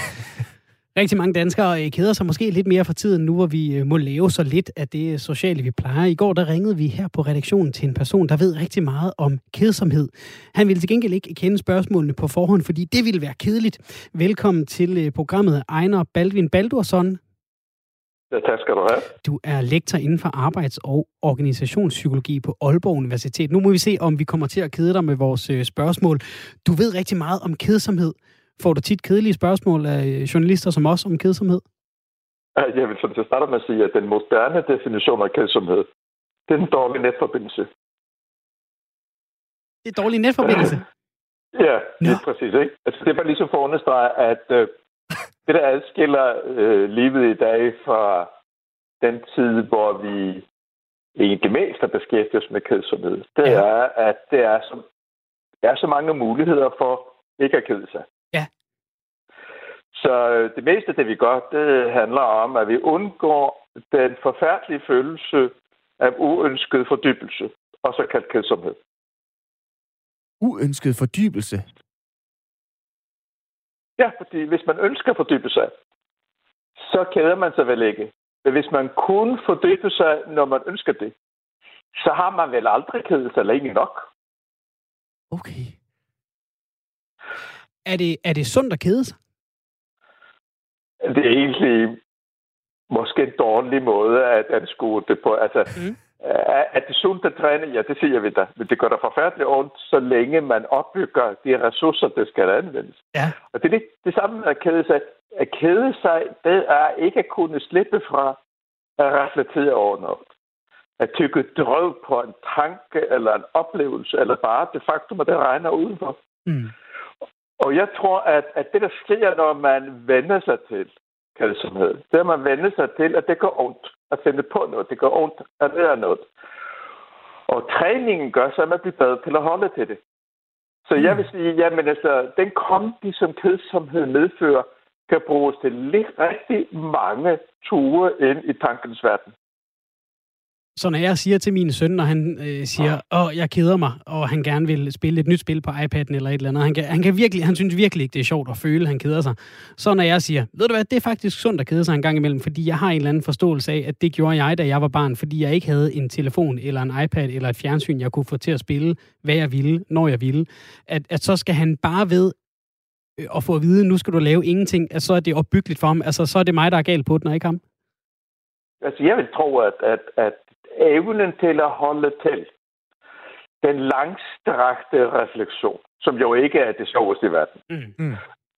Rigtig mange danskere øh, keder sig måske lidt mere for tiden nu, hvor vi øh, må lave så lidt af det sociale, vi plejer. I går der ringede vi her på redaktionen til en person, der ved rigtig meget om kedsomhed. Han ville til gengæld ikke kende spørgsmålene på forhånd, fordi det ville være kedeligt. Velkommen til øh, programmet Ejner Baldvin Baldursson. Ja, tak skal du have. Du er lektor inden for arbejds- og organisationspsykologi på Aalborg Universitet. Nu må vi se, om vi kommer til at kede dig med vores øh, spørgsmål. Du ved rigtig meget om kedsomhed. Får du tit kedelige spørgsmål af øh, journalister som os om kedsomhed? Jeg vil sådan starte med at sige, at den moderne definition af kedsomhed, det er en dårlig netforbindelse. Det er dårlig netforbindelse? ja, det er præcis. Ikke? Altså, det er bare ligesom for at understrege, at øh, det, der adskiller øh, livet i dag fra den tid, hvor vi egentlig mest har beskæftiget os med kedsomhed, det ja. er, at det er, så, der er så mange muligheder for ikke at kede sig. Ja. Så øh, det meste af det, vi gør, det handler om, at vi undgår den forfærdelige følelse af uønsket fordybelse, og så kaldt kedsomhed. Uønsket fordybelse? Ja, fordi hvis man ønsker at fordybe sig, så keder man sig vel ikke. Men hvis man kun fordyber sig, når man ønsker det, så har man vel aldrig kedet sig længe nok. Okay. Er det, er det sundt at kede sig? Det er egentlig måske en dårlig måde at anskue det på. Altså, mm. Er det sundt at træne? Ja, det siger vi da. Men det gør der forfærdeligt ondt, så længe man opbygger de ressourcer, der skal anvendes. Ja. Og det er det, det samme med at kede sig. At kede sig, det er ikke at kunne slippe fra at reflektere over noget. At tykke drøv på en tanke eller en oplevelse, eller bare det faktum, at det regner udenfor. Mm. Og jeg tror, at, at det, der sker, når man vender sig til kedsomhed, det at man vender sig til, at det går ondt at finde på noget. Det gør ondt at lære noget. Og træningen gør så, at man bliver bedre til at holde til det. Så jeg vil sige, jamen altså, den kombi, som kedsomhed medfører, kan bruges til rigtig mange ture ind i tankens verden. Så når jeg siger til min søn, når han øh, siger, åh, jeg keder mig, og han gerne vil spille et nyt spil på iPad'en eller et eller andet, han, kan, han, kan virkelig, han synes virkelig ikke, det er sjovt at føle, at han keder sig. Så når jeg siger, ved du hvad, det er faktisk sundt at kede sig en gang imellem, fordi jeg har en eller anden forståelse af, at det gjorde jeg, da jeg var barn, fordi jeg ikke havde en telefon eller en iPad eller et fjernsyn, jeg kunne få til at spille, hvad jeg ville, når jeg ville. At, at så skal han bare ved øh, at få at vide, nu skal du lave ingenting, at så er det opbyggeligt for ham. Altså, så er det mig, der er galt på den, og ikke ham. Altså, jeg vil tro, at, at, at evnen til at holde til den langstrakte refleksion, som jo ikke er det sjoveste i verden. Mm. Mm.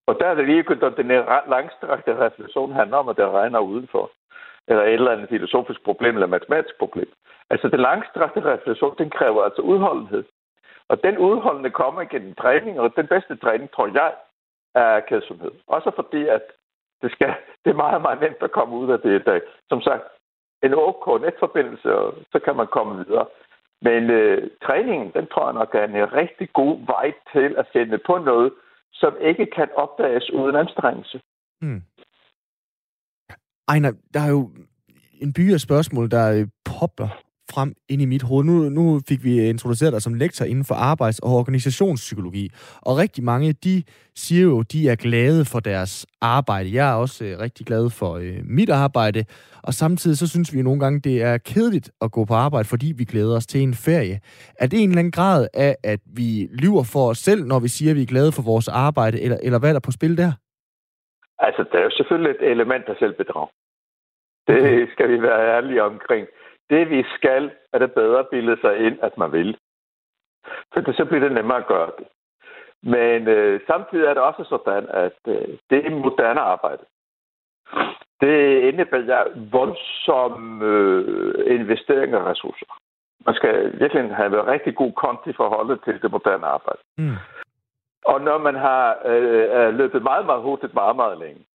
Og der er det lige, at den langstrakte refleksion handler om, at det regner udenfor. Eller et eller andet filosofisk problem, eller matematisk problem. Altså, den langstrakte refleksion, den kræver altså udholdenhed. Og den udholdende kommer igennem træning, og den bedste træning, tror jeg, er kædsomhed. Også fordi, at det, skal, det er meget, meget nemt at komme ud af det i dag. Som sagt, en OK netforbindelse, og så kan man komme videre. Men øh, træningen, den tror jeg nok er en rigtig god vej til at finde på noget, som ikke kan opdages uden anstrengelse. Mm. Ejner, der er jo en by af spørgsmål, der øh, popper frem ind i mit hoved. Nu, nu fik vi introduceret dig som lektor inden for arbejds- og organisationspsykologi, og rigtig mange, de siger jo, de er glade for deres arbejde. Jeg er også øh, rigtig glad for øh, mit arbejde, og samtidig så synes vi nogle gange, det er kedeligt at gå på arbejde, fordi vi glæder os til en ferie. Er det en eller anden grad af, at vi lyver for os selv, når vi siger, at vi er glade for vores arbejde, eller, eller hvad er der på spil der? Altså, der er jo selvfølgelig et element af selvbedrag. Det skal vi være ærlige omkring det vi skal, er det bedre at bilde sig ind, at man vil. For så bliver det nemmere at gøre det. Men øh, samtidig er det også sådan, at øh, det er moderne arbejde. Det indebærer voldsomme øh, investeringer af ressourcer. Man skal virkelig have rigtig god konti forholdet til det moderne arbejde. Mm. Og når man har øh, løbet meget, meget hurtigt, meget, meget længe,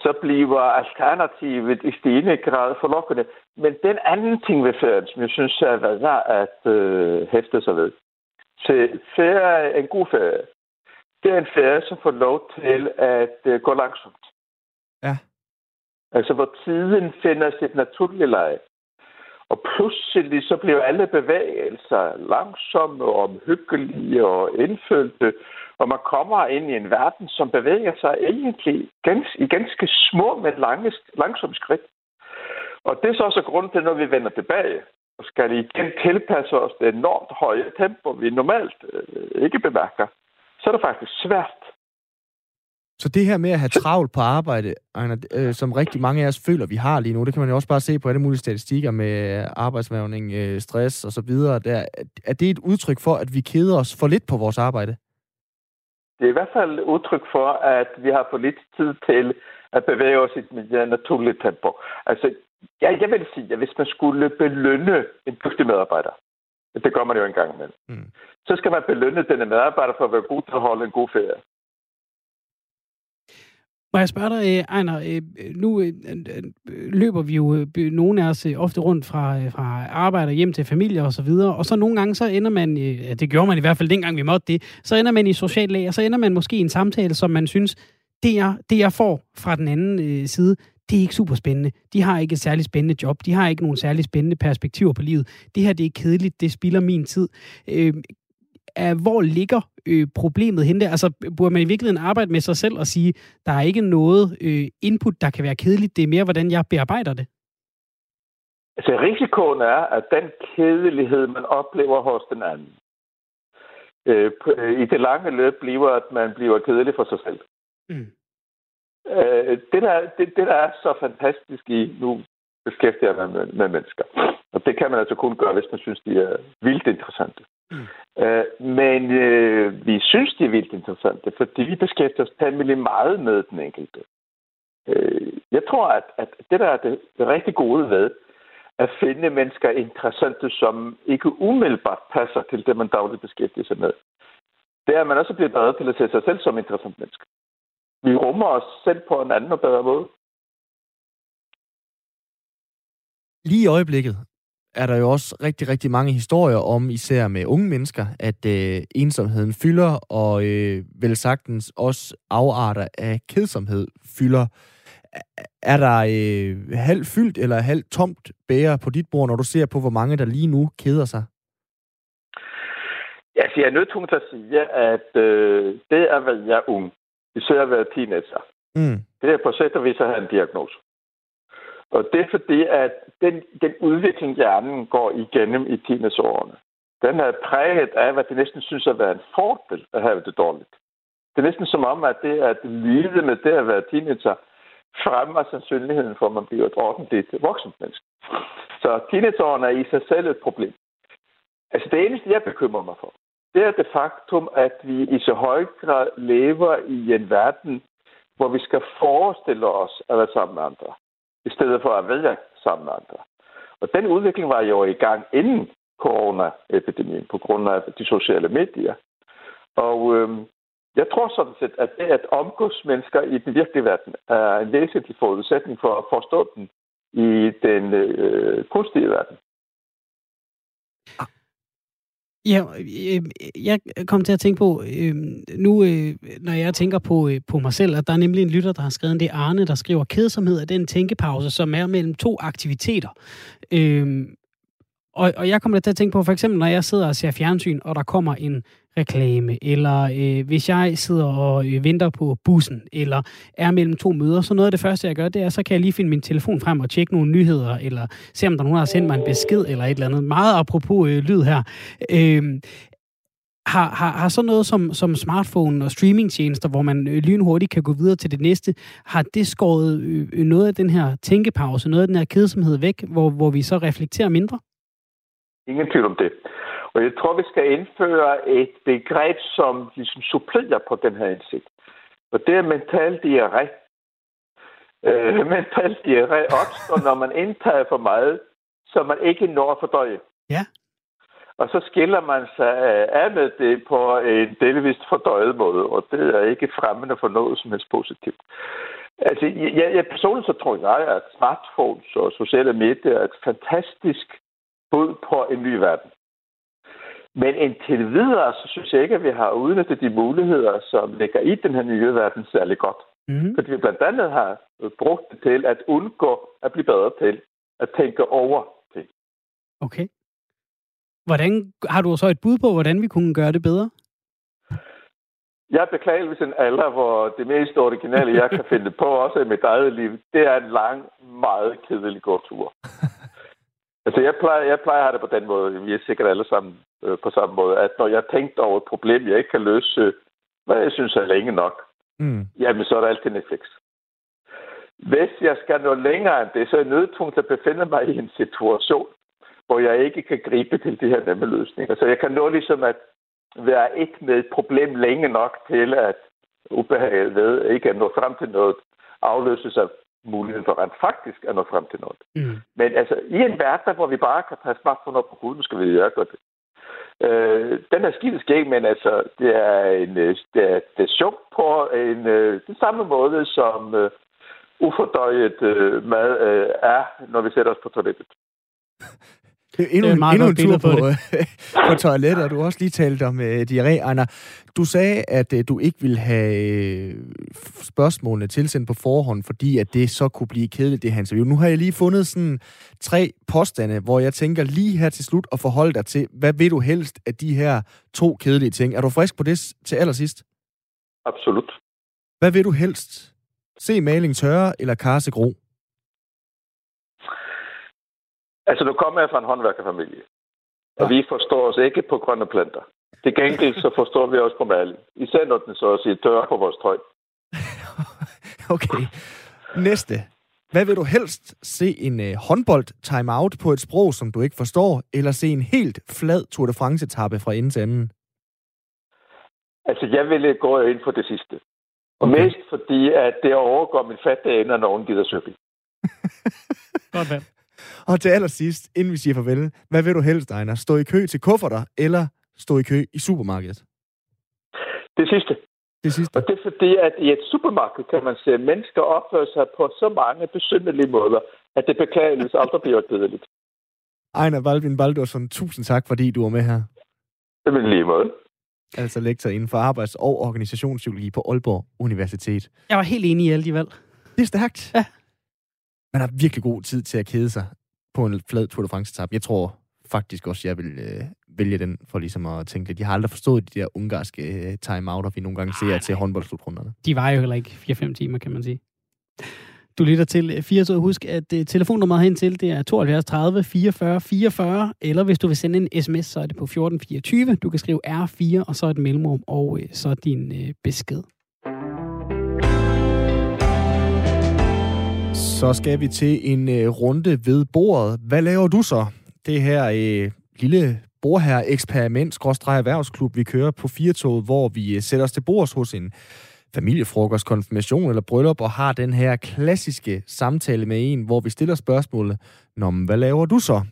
så bliver alternativet i stigende grad forlokkende. Men den anden ting ved ferien, som jeg synes er værd at øh, hæfte sig ved. Så ferie er en god ferie. Det er en ferie, som får lov til at øh, gå langsomt. Ja. Altså, hvor tiden finder sit naturlige leje. Og pludselig så bliver alle bevægelser langsomme og omhyggelige og indfølte, og man kommer ind i en verden, som bevæger sig egentlig gans, i ganske små, men lange, langsomme skridt. Og det er så også grunden til, når vi vender tilbage og skal igen tilpasse os det enormt høje tempo, vi normalt øh, ikke bemærker, så er det faktisk svært så det her med at have travlt på arbejde, Ejner, øh, som rigtig mange af os føler, vi har lige nu, det kan man jo også bare se på alle mulige statistikker med arbejdsvævning, øh, stress og så videre. Der, er det et udtryk for, at vi keder os for lidt på vores arbejde? Det er i hvert fald udtryk for, at vi har for lidt tid til at bevæge os i et naturligt tempo. Altså, ja, jeg vil sige, at hvis man skulle belønne en dygtig medarbejder, det gør man jo en gang imellem, mm. så skal man belønne denne medarbejder for at være god til at holde en god ferie. Må jeg spørge dig, øh, Ejner, øh, nu øh, løber vi jo nogle af os ofte rundt fra, fra arbejde hjem til familie og så videre, og så nogle gange så ender man, ja, det gjorde man i hvert fald dengang vi måtte det, så ender man i social lag, og så ender man måske i en samtale, som man synes, det jeg, det jeg får fra den anden øh, side, det er ikke super spændende. De har ikke et særligt spændende job. De har ikke nogen særligt spændende perspektiver på livet. Det her, det er kedeligt. Det spilder min tid. Øh, er, hvor ligger øh, problemet henne der? Altså, burde man i virkeligheden arbejde med sig selv og sige, der er ikke noget øh, input, der kan være kedeligt, det er mere, hvordan jeg bearbejder det? Altså, risikoen er, at den kedelighed, man oplever hos den anden, øh, øh, i det lange løb bliver, at man bliver kedelig for sig selv. Mm. Øh, det, der, det, det, der er så fantastisk i, nu beskæftiger mig med, med mennesker, og det kan man altså kun gøre, hvis man synes, de er vildt interessante. Mm. Øh, men øh, vi synes, det er vildt interessant, fordi vi beskæftiger os temmelig meget med den enkelte. Øh, jeg tror, at, at det der er det, det rigtig gode ved, at finde mennesker interessante, som ikke umiddelbart passer til det, man dagligt beskæftiger sig med, det er, at man også bliver bedre til at se sig selv som interessant menneske. Vi rummer os selv på en anden og bedre måde. Lige i øjeblikket er der jo også rigtig, rigtig mange historier om, især med unge mennesker, at øh, ensomheden fylder, og øh, vel sagtens også afarter af kedsomhed fylder. Er der øh, halvt fyldt eller halvt tomt bære på dit bord, når du ser på, hvor mange der lige nu keder sig? Ja, så jeg er nødt til at sige, at øh, det er at være ung, især at være teenager, mm. det er på sæt og vis at have en diagnose. Og det er fordi, at den, den udvikling, hjernen går igennem i teenageårene, den er præget af, hvad det næsten synes at være en fordel at have det dårligt. Det er næsten som om, at det at lide med det at være teenager, fremmer sandsynligheden for, at man bliver et ordentligt voksen menneske. Så teenageårene er i sig selv et problem. Altså det eneste, jeg bekymrer mig for, det er det faktum, at vi i så høj grad lever i en verden, hvor vi skal forestille os at være sammen med andre, i stedet for at være sammen med andre. Og den udvikling var jo i gang inden coronaepidemien, på grund af de sociale medier. Og øh, jeg tror sådan set, at det at omgås mennesker i den virkelige verden er en væsentlig forudsætning for at forstå den i den øh, kunstige verden. Ah, Ja, øh, jeg kom til at tænke på, øh, nu øh, når jeg tænker på, øh, på mig selv, at der er nemlig en lytter, der har skrevet, det er Arne, der skriver, kedsomhed er den tænkepause, som er mellem to aktiviteter. Øh, og, og jeg kommer til at tænke på, for eksempel, når jeg sidder og ser fjernsyn, og der kommer en reklame, eller øh, hvis jeg sidder og øh, venter på bussen, eller er mellem to møder, så noget af det første, jeg gør, det er, så kan jeg lige finde min telefon frem og tjekke nogle nyheder, eller se, om der er nogen, der har sendt mig en besked, eller et eller andet. Meget apropos øh, lyd her. Øh, har, har, har så noget som, som smartphone og streamingtjenester, hvor man øh, lynhurtigt kan gå videre til det næste, har det skåret øh, øh noget af den her tænkepause, noget af den her kedsomhed væk, hvor, hvor vi så reflekterer mindre? Ingen tvivl om det. Og jeg tror, vi skal indføre et begreb, som ligesom supplerer på den her indsigt. Og det er mental diarré. Øh, mental diarré opstår, når man indtager for meget, så man ikke når at fordøje. Ja. Og så skiller man sig af med det på en delvist fordøjet måde, og det er ikke fremmende for noget som helst positivt. Altså, jeg, jeg personligt så tror jeg, at smartphones og sociale medier er et fantastisk bud på en ny verden. Men indtil videre, så synes jeg ikke, at vi har udnyttet de muligheder, som ligger i den her nye verden særlig godt. Mm-hmm. Fordi vi blandt andet har brugt det til at undgå at blive bedre til at tænke over ting. Okay. Hvordan, har du så et bud på, hvordan vi kunne gøre det bedre? Jeg beklager hvis en alder, hvor det mest originale, jeg kan finde på, også i mit eget liv, det er en lang, meget kedelig gåtur. Altså, jeg plejer, jeg plejer at have det på den måde. Vi er sikkert alle sammen øh, på samme måde, at når jeg tænkt over et problem, jeg ikke kan løse, hvad jeg synes er længe nok, mm. jamen så er der altid Netflix. Hvis jeg skal nå længere end det, så er jeg nødt til at befinde mig i en situation, hvor jeg ikke kan gribe til de her nemme løsninger. Så jeg kan nå ligesom at være ikke med et problem længe nok til, at ubehaget ved ikke at nå frem til noget, afløses af muligheden for rent faktisk at nå frem til noget. Mm. Men altså, i en verden, hvor vi bare kan tage smartphone op på hovedet, skal vi gøre det. Øh, den er skidt skæg, men altså, det er en øh, det er, det er sjovt på en, øh, den samme måde, som øh, ufordøjet øh, mad øh, er, når vi sætter os på toilettet. Endnu, det er endnu en tur på, på, på toilettet, og du også lige talt om uh, diarré, Anna. Du sagde, at uh, du ikke ville have uh, spørgsmålene tilsendt på forhånd, fordi at det så kunne blive kedeligt, det her interview. Nu har jeg lige fundet sådan tre påstande, hvor jeg tænker lige her til slut at forholde dig til, hvad vil du helst af de her to kedelige ting? Er du frisk på det til allersidst? Absolut. Hvad vil du helst? Se maling tørre eller karse gro? Altså, nu kommer jeg fra en håndværkerfamilie. Og ja. vi forstår os ikke på grønne planter. Det gengæld så forstår vi også på maling. Især når den så at sige tørre på vores tøj. okay. Næste. Hvad vil du helst se en uh, håndbold timeout på et sprog, som du ikke forstår, eller se en helt flad Tour de France-etappe fra ende til anden? Altså, jeg ville gå ind for det sidste. Og okay. mest fordi, at det overgår min fatte ende, når nogen gider cykel. Godt valg. Og til allersidst, inden vi siger farvel, hvad vil du helst, Ejner? Stå i kø til kufferter, eller stå i kø i supermarkedet? Det sidste. Det sidste. Og det er fordi, at i et supermarked kan man se, at mennesker opfører sig på så mange besynderlige måder, at det beklageligvis aldrig bliver kedeligt. Ejner Balvin Baldursson, tusind tak, fordi du var med her. Det vil lige måde. Altså lektor inden for arbejds- og organisationspsykologi på Aalborg Universitet. Jeg var helt enig i alle de valg. Det er stærkt. Ja. Man har virkelig god tid til at kede sig på en flad Tour de France-etap. Jeg tror faktisk også, jeg vil øh, vælge den for ligesom at tænke lidt. Jeg har aldrig forstået de der ungarske øh, time-outer, vi nogle gange ser til håndboldslutrunderne. De var jo heller ikke 4-5 timer, kan man sige. Du lytter til 4 Husk, at uh, telefonnummeret hen til det er 72 30 44 44, eller hvis du vil sende en sms, så er det på 1424. Du kan skrive R4, og så et mellemrum, og uh, så din besked. Så skal vi til en øh, runde ved bordet. Hvad laver du så? Det her øh, lille bordherre eksperiment skråstreg erhvervsklub, vi kører på firetoget, hvor vi øh, sætter os til bords hos en familiefrokost, konfirmation eller bryllup, og har den her klassiske samtale med en, hvor vi stiller spørgsmålet, Nå, men hvad laver du så?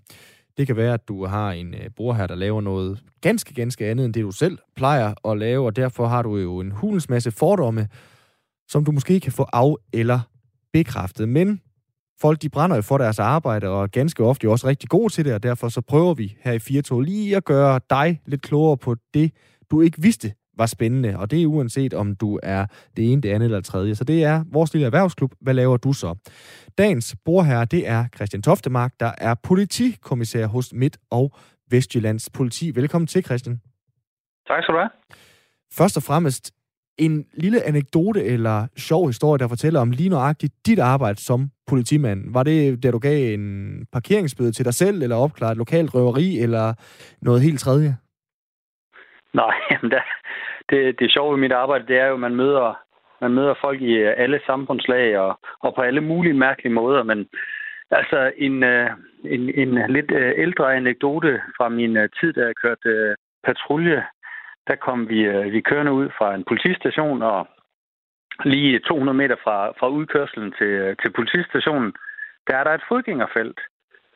Det kan være, at du har en øh, bror her, der laver noget ganske, ganske andet, end det du selv plejer at lave, og derfor har du jo en hulens masse fordomme, som du måske kan få af eller bekræftet. Men folk, de brænder jo for deres arbejde, og er ganske ofte jo også rigtig gode til det, og derfor så prøver vi her i Firtog lige at gøre dig lidt klogere på det, du ikke vidste var spændende, og det er uanset om du er det ene, det andet eller tredje. Så det er vores lille erhvervsklub. Hvad laver du så? Dagens brorherre, det er Christian Toftemark, der er politikommissær hos Midt- og Vestjyllands politi. Velkommen til, Christian. Tak skal du have. Først og fremmest, en lille anekdote eller sjov historie, der fortæller om lige nøjagtigt dit arbejde som politimand. Var det, da du gav en parkeringsbøde til dig selv, eller opklaret et lokalt røveri, eller noget helt tredje? Nej, jamen det, det, det sjove ved mit arbejde, det er jo, at man møder, man møder folk i øh, alle samfundslag og, og på alle mulige mærkelige måder, men altså en, øh, en, en lidt øh, ældre anekdote fra min tid, da jeg kørte patrulje, der kom vi, øh, vi kørende ud fra en politistation, og lige 200 meter fra, fra udkørselen til, øh, til politistationen, der er der et fodgængerfelt.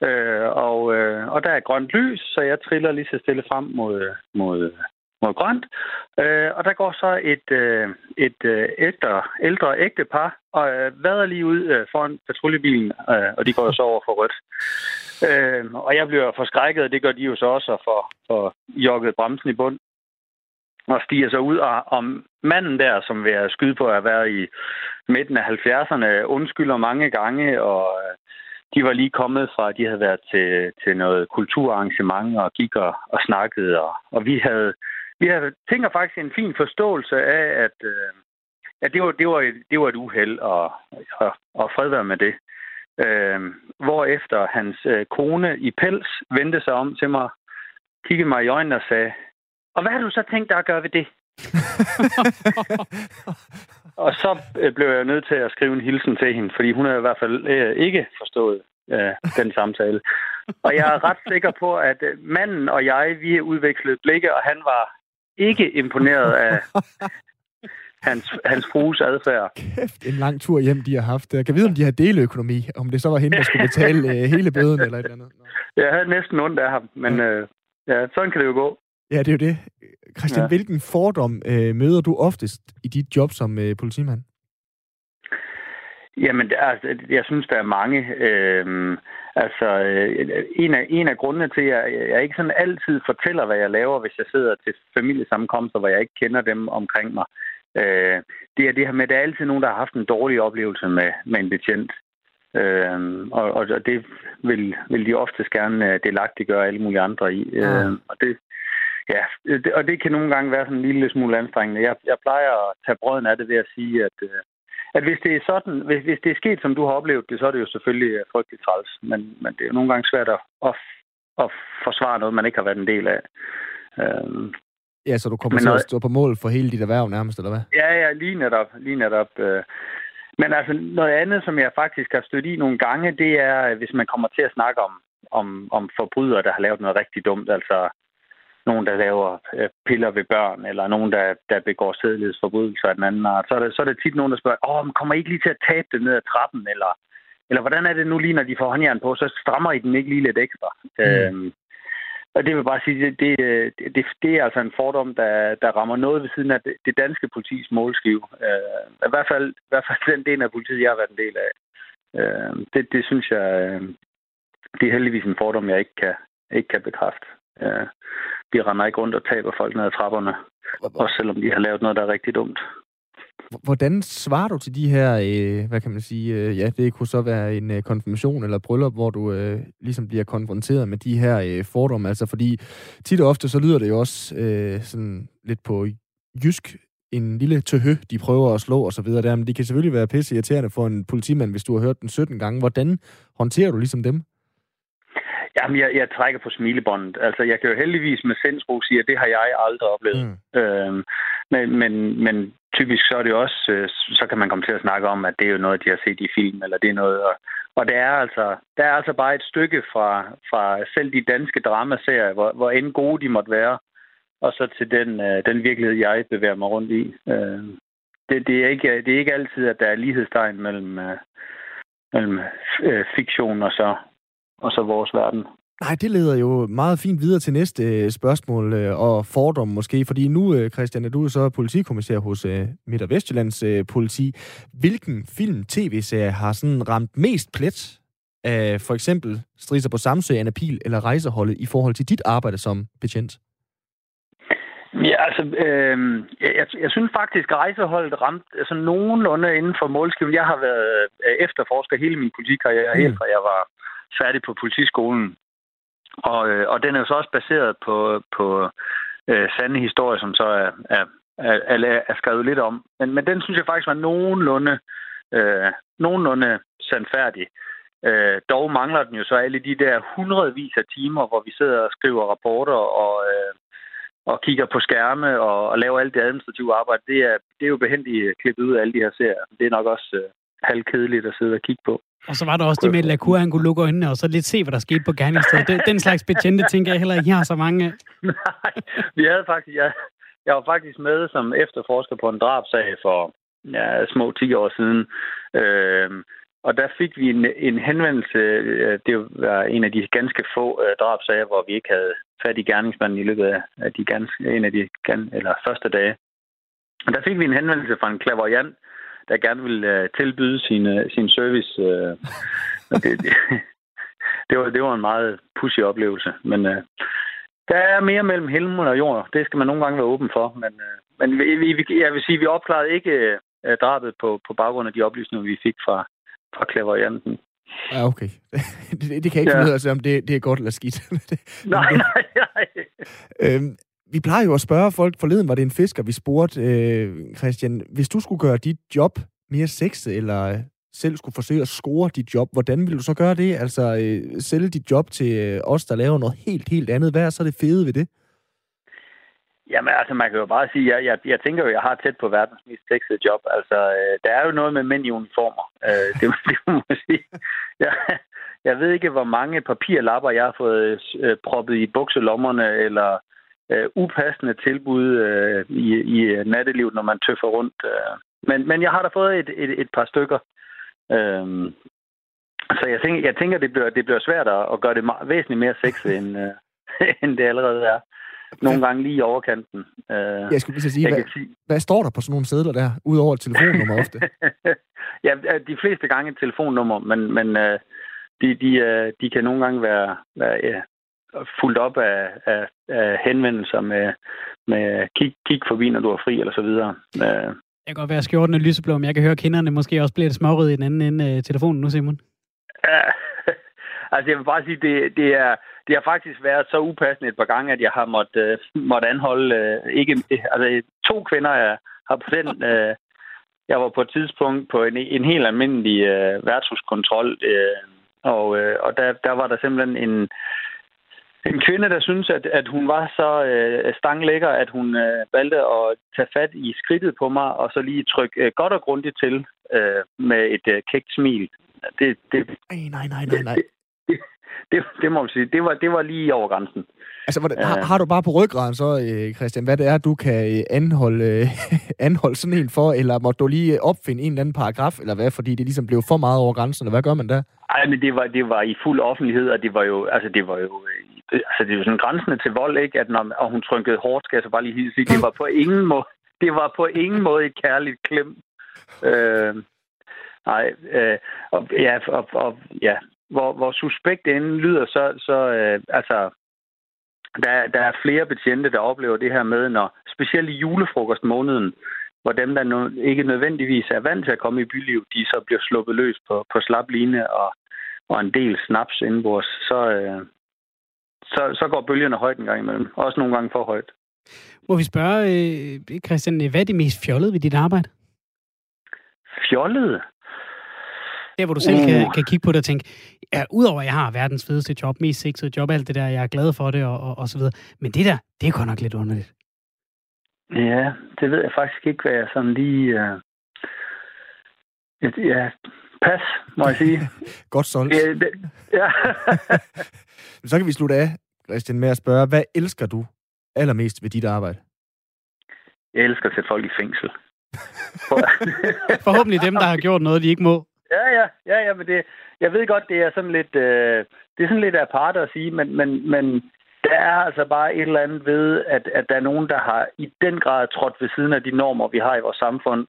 Øh, og, øh, og der er grønt lys, så jeg triller lige så stille frem mod, øh, mod, mod grønt. Øh, og der går så et, øh, et øh, ældre, ældre ægtepar og øh, vader lige ud øh, foran patruljebilen, øh, og de går jo så over for rødt. Øh, og jeg bliver forskrækket, og det gør de jo så også, for, for jogget bremsen i bund og stiger så ud, og om manden der, som vil skyde på at have været i midten af 70'erne, undskylder mange gange, og øh, de var lige kommet fra, at de havde været til, til noget kulturarrangement og gik og, og snakkede, og, og vi havde vi havde, tænker faktisk en fin forståelse af, at, øh, at det, var, det, var, det var et uheld, og, og, og fred være med det. Øh, hvorefter hans øh, kone i pels vendte sig om til mig, kiggede mig i øjnene og sagde, og hvad har du så tænkt dig at gøre ved det? og så øh, blev jeg nødt til at skrive en hilsen til hende, fordi hun havde i hvert fald øh, ikke forstået øh, den samtale. Og jeg er ret sikker på, at øh, manden og jeg, vi udvekslede blikke, og han var ikke imponeret af hans, hans frues adfærd. Kæft, en lang tur hjem, de har haft. Jeg kan vide, om de har deleøkonomi, om det så var hende, der skulle betale øh, hele bøden eller et eller andet. Jeg havde næsten ondt af ham, men ja. Øh, ja, sådan kan det jo gå. Ja, det er jo det. Christian, ja. hvilken fordom øh, møder du oftest i dit job som øh, politimand? Jamen, altså, jeg synes, der er mange. Øh, altså, øh, en, af, en af grundene til, at jeg, jeg ikke sådan altid fortæller, hvad jeg laver, hvis jeg sidder til familiesammenkomster, hvor jeg ikke kender dem omkring mig, øh, det er det her med, at der er altid nogen, der har haft en dårlig oplevelse med, med en betjent. Øh, og, og det vil, vil de oftest gerne øh, delagtiggøre alle mulige andre i. Ja. Øh, og det, Ja, og det kan nogle gange være sådan en lille smule anstrengende. Jeg, jeg plejer at tage brøden af det ved at sige, at, øh, at hvis det er sådan, hvis, hvis det er sket, som du har oplevet det, så er det jo selvfølgelig øh, frygteligt træls. Men, men det er jo nogle gange svært at, at, at forsvare noget, man ikke har været en del af. Øhm, ja, så du kommer til at stå på mål for hele dit erhverv nærmest, eller hvad? Ja, ja, lige netop. Lige netop øh. Men altså, noget andet, som jeg faktisk har stødt i nogle gange, det er, hvis man kommer til at snakke om, om, om forbrydere, der har lavet noget rigtig dumt. Altså, nogen, der laver øh, piller ved børn, eller nogen, der, der begår sædelighedsforbrydelser af den anden art, så er, det, så er det tit nogen, der spørger, åh, men kommer I ikke lige til at tabe det ned ad trappen, eller, eller hvordan er det nu lige, når de får håndjern på, så strammer I den ikke lige lidt ekstra. Mm. Øhm, og det vil bare sige, det, det, det, det er altså en fordom, der, der rammer noget ved siden af det, det danske politis målskive. Øh, I, hvert fald, I hvert fald den del af politiet, jeg har været en del af. Øh, det, det synes jeg, øh, det er heldigvis en fordom, jeg ikke kan, ikke kan bekræfte. Øh, vi render ikke rundt og taber folk ned ad trapperne, også selvom de har lavet noget, der er rigtig dumt. Hvordan svarer du til de her, øh, hvad kan man sige, øh, ja, det kunne så være en øh, konfirmation eller bryllup, hvor du øh, ligesom bliver konfronteret med de her øh, fordomme, altså fordi tit og ofte så lyder det jo også øh, sådan lidt på jysk, en lille tøhø, de prøver at slå og så videre der, men de kan selvfølgelig være pisse irriterende for en politimand, hvis du har hørt den 17 gange. Hvordan håndterer du ligesom dem? Jamen, jeg, jeg trækker på smilebåndet. Altså, jeg kan jo heldigvis med sindsro sige, at det har jeg aldrig oplevet. Mm. Øhm, men, men, men typisk så er det også, øh, så kan man komme til at snakke om, at det er jo noget, de har set i film, eller det er noget. Og, og det er altså, der er altså bare et stykke fra, fra selv de danske dramaserier, hvor, hvor end gode de måtte være, og så til den, øh, den virkelighed, jeg bevæger mig rundt i. Øh, det, det, er ikke, det er ikke altid, at der er lighedstegn mellem, øh, mellem fiktion og så, og så vores verden. Nej, det leder jo meget fint videre til næste øh, spørgsmål øh, og fordom måske, fordi nu, øh, Christian, er du så politikommissær hos Midt- og Vestjyllands politi. Hvilken film, tv-serie har sådan ramt mest plet af for eksempel Striser på Samsø, Anna Pil eller Rejseholdet i forhold til dit arbejde som betjent? Ja, altså, øh, jeg, jeg synes faktisk, at rejseholdet ramte altså, nogenlunde inden for målskiven. Jeg har været efterforsker hele min politikarriere, mm. helt fra jeg var færdig på politiskolen. Og, øh, og den er jo så også baseret på, på øh, sande historier, som så er, er, er, er skrevet lidt om. Men, men den synes jeg faktisk var nogenlunde, øh, nogenlunde sandfærdig. Øh, dog mangler den jo så alle de der hundredvis af timer, hvor vi sidder og skriver rapporter og, øh, og kigger på skærme og, og laver alt det administrative arbejde. Det er, det er jo behendigt klippet ud af alle de her serier. Det er nok også øh, halvkedeligt at sidde og kigge på. Og så var der også det med, at Lacour, han kunne lukke øjnene, og så lidt se, hvad der skete på gerningsstedet. Den slags betjente tænker jeg heller ikke, jeg har så mange Nej, vi havde faktisk, jeg, jeg var faktisk med som efterforsker på en drabsag for ja, små 10 år siden. Øh, og der fik vi en, en henvendelse, øh, det var en af de ganske få uh, drabsager, hvor vi ikke havde fat i gerningsmanden i løbet af de ganske, en af de eller første dage. Og der fik vi en henvendelse fra en klaverjant, der gerne vil uh, tilbyde sin, uh, sin service. Uh, det, det, det, var, det var en meget pussy oplevelse, men uh, der er mere mellem himmel og jord. Det skal man nogle gange være åben for, men, uh, men vi, vi, jeg vil sige, vi opklarede ikke uh, drabet på, på baggrund af de oplysninger, vi fik fra, fra klaverianten. Ja, okay. det, det kan ikke ja. finde ud af, om det, det er godt eller skidt. nej, nej, nej. Øhm, vi plejer jo at spørge folk, forleden var det en fisker, vi spurgte, øh, Christian, hvis du skulle gøre dit job mere sexet, eller selv skulle forsøge at score dit job, hvordan vil du så gøre det? Altså øh, sælge dit job til øh, os, der laver noget helt, helt andet. Hvad er så det fede ved det? Jamen, altså, man kan jo bare sige, jeg, jeg, jeg tænker jo, jeg har tæt på verdens mest sexede job. Altså, øh, der er jo noget med mænd i uniformer. Øh, det, det må man sige. Jeg, jeg ved ikke, hvor mange papirlapper, jeg har fået øh, proppet i bukselommerne, eller øh, upassende tilbud øh, i, i nattelivet, når man tøffer rundt. Øh. Men, men jeg har da fået et, et, et par stykker. Øh, så jeg tænker, jeg tænker det, bliver, det bliver svært at gøre det meget, væsentligt mere sexet, end, øh, end det allerede er. Nogle gange lige i overkanten. Øh, jeg skulle lige sige, hvad, sige, hvad står der på sådan nogle sædler der, udover et telefonnummer ofte? ja, de fleste gange et telefonnummer, men, men øh, de, de, øh, de kan nogle gange være, være ja, fuldt op af, af, af henvendelser med, med kig, kig forbi, når du er fri, eller så videre. Øh. Jeg kan godt være skjorten er lyseblå, men jeg kan høre, at kinderne måske også bliver lidt smårøde i den anden ende af telefonen nu, Simon. Ja, altså jeg vil bare sige, det, det, er, det har faktisk været så upassende et par gange, at jeg har måttet uh, måtte anholde uh, ikke, altså, to kvinder, jeg har på den... Uh, jeg var på et tidspunkt på en, en helt almindelig uh, værtshuskontrol, uh, og, uh, og der, der var der simpelthen en, en kvinde, der synes, at, at hun var så uh, stanglækker, at hun uh, valgte at tage fat i skridtet på mig, og så lige trykke uh, godt og grundigt til uh, med et uh, kægt smil. Det, det, nej, nej, nej, nej, nej. Det, det, det må man sige. Det var, det var lige over grænsen. Altså, hvordan, har, har du bare på ryggraden så, øh, Christian, hvad det er, du kan øh, anholde, øh, anholde sådan en for, eller må du lige opfinde en eller anden paragraf, eller hvad, fordi det ligesom blev for meget over grænsen, eller hvad gør man der? Nej, men det var, det var i fuld offentlighed, og det var jo, altså det var jo, Øh, altså det var sådan grænsende til vold, ikke? At når, og hun trykkede hårdt, skal jeg så bare lige sige, det var på ingen måde, det var på ingen måde et kærligt klem. Øh, nej, øh, og, ja, og, og, ja, hvor, hvor suspekt inden lyder, så, så øh, altså, der, der er flere betjente, der oplever det her med, når specielt i julefrokostmåneden, hvor dem, der nu ikke nødvendigvis er vant til at komme i byliv, de så bliver sluppet løs på, på slap line og, og en del snaps indenbords, så, øh, så, så går bølgerne højt en gang imellem. Også nogle gange for højt. Må vi spørge, øh, Christian, hvad er det mest fjollede ved dit arbejde? Fjollet? Der, hvor du selv uh. kan, kan kigge på det og tænke, ja, udover at jeg har verdens fedeste job, mest sexede job, alt det der, jeg er glad for det og, og, og så videre. Men det der, det er godt nok lidt underligt. Ja, det ved jeg faktisk ikke, hvad jeg sådan lige... Uh... Et, ja, pas, må jeg sige. godt solgt. Ja, det, ja. så kan vi slutte af, Christian, med at spørge, hvad elsker du allermest ved dit arbejde? Jeg elsker at sætte folk i fængsel. Forhåbentlig dem, der har gjort noget, de ikke må. Ja, ja, ja, ja, men det, jeg ved godt, det er sådan lidt, øh, det er sådan lidt apart at sige, men, men, men der er altså bare et eller andet ved, at, at der er nogen, der har i den grad trådt ved siden af de normer, vi har i vores samfund,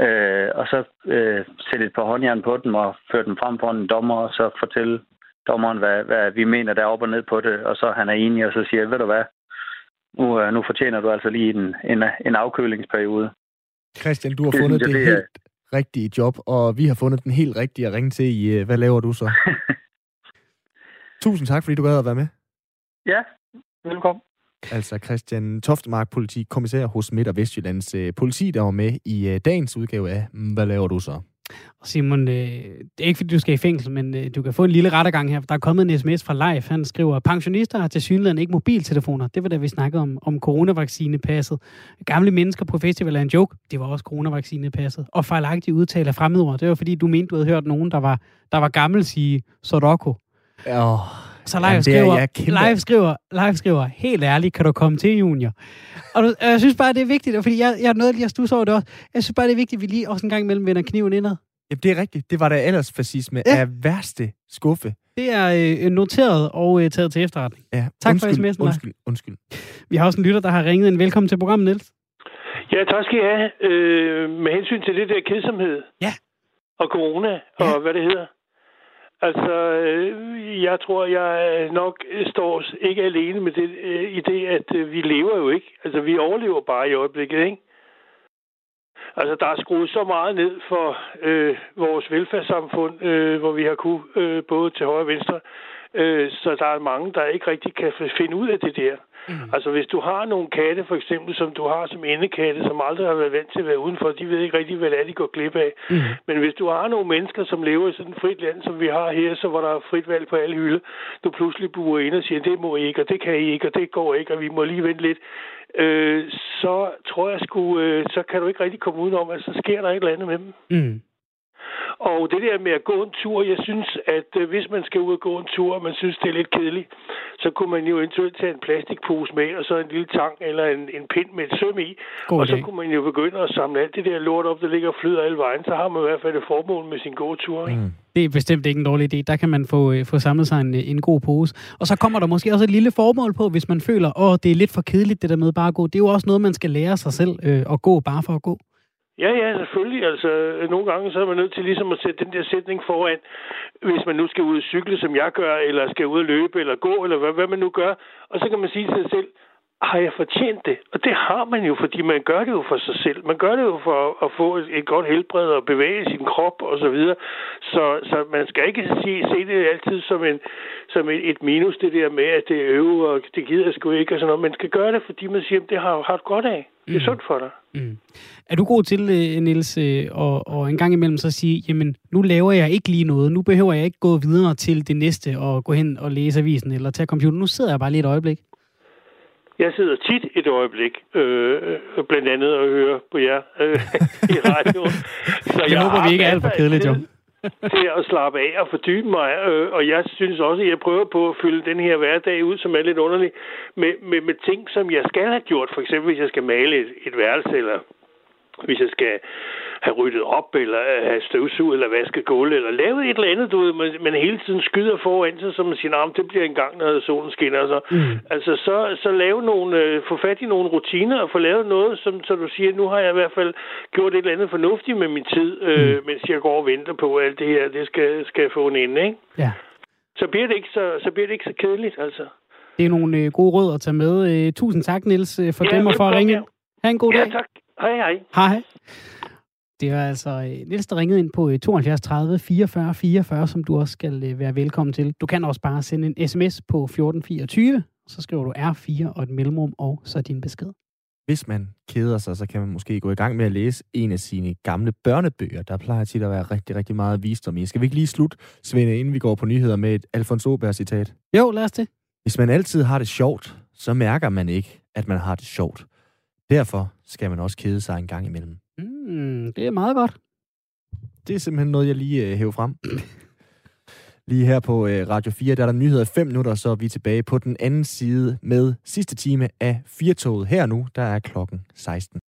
øh, og så øh, sætte et par håndjern på dem og føre dem frem for en dommer, og så fortælle dommeren, hvad, hvad vi mener, der er op og ned på det, og så han er enig, og så siger, ved du hvad, nu, øh, nu fortjener du altså lige en, en, en afkølingsperiode. Christian, du har det fundet det, det helt rigtige job, og vi har fundet den helt rigtige at ringe til i, øh, hvad laver du så? Tusind tak, fordi du gad at være med. Ja, velkommen. Altså Christian Toftemark, politikommissær hos Midt- og Vestjyllands øh, politi, der var med i dagens udgave af Hvad laver du så? Og Simon, øh, det er ikke fordi, du skal i fængsel, men øh, du kan få en lille rettergang her. Der er kommet en sms fra Leif. Han skriver, pensionister har til synligheden ikke mobiltelefoner. Det var da vi snakkede om, om coronavaccinepasset. Gamle mennesker på festival er en joke. Det var også coronavaccinepasset. Og fejlagtige udtaler af fremmedord. Det var fordi, du mente, du havde hørt nogen, der var, der var gammel sige Soroko. Oh. Så live, skriver, live, skriver, live skriver, helt ærligt, kan du komme til, Junior? Og, du, og jeg synes bare, det er vigtigt, fordi jeg, jeg er nødt lige at stusse over det også. Jeg synes bare, det er vigtigt, at vi lige også en gang imellem vender kniven indad. Jamen, det er rigtigt. Det var da ellers fascisme ja. af værste skuffe. Det er øh, noteret og øh, taget til efterretning. Ja, tak undskyld, for sms'en. Undskyld, undskyld. Vi har også en lytter, der har ringet en velkommen til programmet, Niels. Ja, tak skal I have. Øh, med hensyn til det der kedsomhed. Ja. Og corona, og ja. hvad det hedder. Altså, øh, jeg tror, jeg nok står ikke alene med det, i det, at øh, vi lever jo ikke. Altså, vi overlever bare i øjeblikket, ikke? Altså, der er skruet så meget ned for øh, vores velfærdssamfund, øh, hvor vi har kunne øh, både til højre og venstre. Øh, så der er mange, der ikke rigtig kan finde ud af det der. Mm. Altså hvis du har nogle katte, for eksempel, som du har som indekatte, som aldrig har været vant til at være udenfor, de ved ikke rigtig, hvad det er, de går glip af. Mm. Men hvis du har nogle mennesker, som lever i sådan et frit land, som vi har her, så hvor der er frit valg på alle hylde, du pludselig buer ind og siger, det må I ikke, og det kan I ikke, og det går ikke, og vi må lige vente lidt, øh, så tror jeg sgu, øh, så kan du ikke rigtig komme udenom, at så sker der et eller andet med dem. Mm. Og det der med at gå en tur, jeg synes, at øh, hvis man skal ud og gå en tur, og man synes, det er lidt kedeligt, så kunne man jo eventuelt tage en plastikpose med, og så en lille tang eller en, en pind med et søm i. God og så kunne man jo begynde at samle alt det der lort op, der ligger og flyder alle vejen. Så har man i hvert fald et formål med sin gåtur. Ikke? Mm. Det er bestemt ikke en dårlig idé. Der kan man få, øh, få samlet sig en, en god pose. Og så kommer der måske også et lille formål på, hvis man føler, åh, det er lidt for kedeligt, det der med bare at gå. Det er jo også noget, man skal lære sig selv øh, at gå bare for at gå. Ja, ja, selvfølgelig. Altså, nogle gange så er man nødt til ligesom at sætte den der sætning foran, hvis man nu skal ud og cykle, som jeg gør, eller skal ud og løbe, eller gå, eller hvad, hvad man nu gør. Og så kan man sige til sig selv, har jeg fortjent det? Og det har man jo, fordi man gør det jo for sig selv. Man gør det jo for at få et, godt helbred og bevæge sin krop og så videre. Så, så man skal ikke se, se det altid som, en, som et, et minus, det der med, at det er øve, og det gider jeg sgu ikke og sådan noget. Man skal gøre det, fordi man siger, at det har har godt af. Det er mm. sundt for dig. Mm. Er du god til, øh, Niels, øh, og, og en gang imellem så sige, jamen, nu laver jeg ikke lige noget. Nu behøver jeg ikke gå videre til det næste og gå hen og læse avisen eller tage computer. Nu sidder jeg bare lige et øjeblik. Jeg sidder tit et øjeblik, øh, blandt andet at høre på jer øh, i radioen. Så jeg, jeg håber, vi ikke er alt for kedeligt, jo. til at slappe af og fordybe mig, øh, og jeg synes også, at jeg prøver på at fylde den her hverdag ud, som er lidt underlig, med, med, med ting, som jeg skal have gjort. For eksempel, hvis jeg skal male et, et værelse, eller hvis jeg skal have ryddet op, eller have støvsuget, eller vasket gulv, eller lavet et eller andet, du ved, man, man hele tiden skyder foran sig, som man siger, nah, det bliver en gang, når solen skinner. Så, mm. Altså, så, så lave nogle, øh, få fat i nogle rutiner, og få lavet noget, som, så du siger, nu har jeg i hvert fald gjort et eller andet fornuftigt med min tid, øh, mm. mens jeg går og venter på, at alt det her, det skal, skal få en ende, ikke? Ja. Så bliver det ikke så, så, bliver det ikke så kedeligt, altså. Det er nogle øh, gode råd at tage med. Øh, tusind tak, Niels, øh, for ja, dem og for at ringe. Ha' en god ja, dag. tak. Hej, hej. Hej. Det var altså øh, Niels, der ringede ind på 72 30 44 44, som du også skal øh, være velkommen til. Du kan også bare sende en sms på 1424, så skriver du R4 og et mellemrum, og så din besked. Hvis man keder sig, så kan man måske gå i gang med at læse en af sine gamle børnebøger. Der plejer tit at være rigtig, rigtig meget visdom i. Skal vi ikke lige slutte, Svende, inden vi går på nyheder med et Alfons Åberg-citat? Jo, lad os det. Hvis man altid har det sjovt, så mærker man ikke, at man har det sjovt. Derfor skal man også kede sig en gang imellem. Mm, det er meget godt. Det er simpelthen noget, jeg lige øh, hæver frem. lige her på øh, Radio 4, der er der nyheder i 5 minutter, så er vi tilbage på den anden side med sidste time af Firtoget. Her nu, der er klokken 16.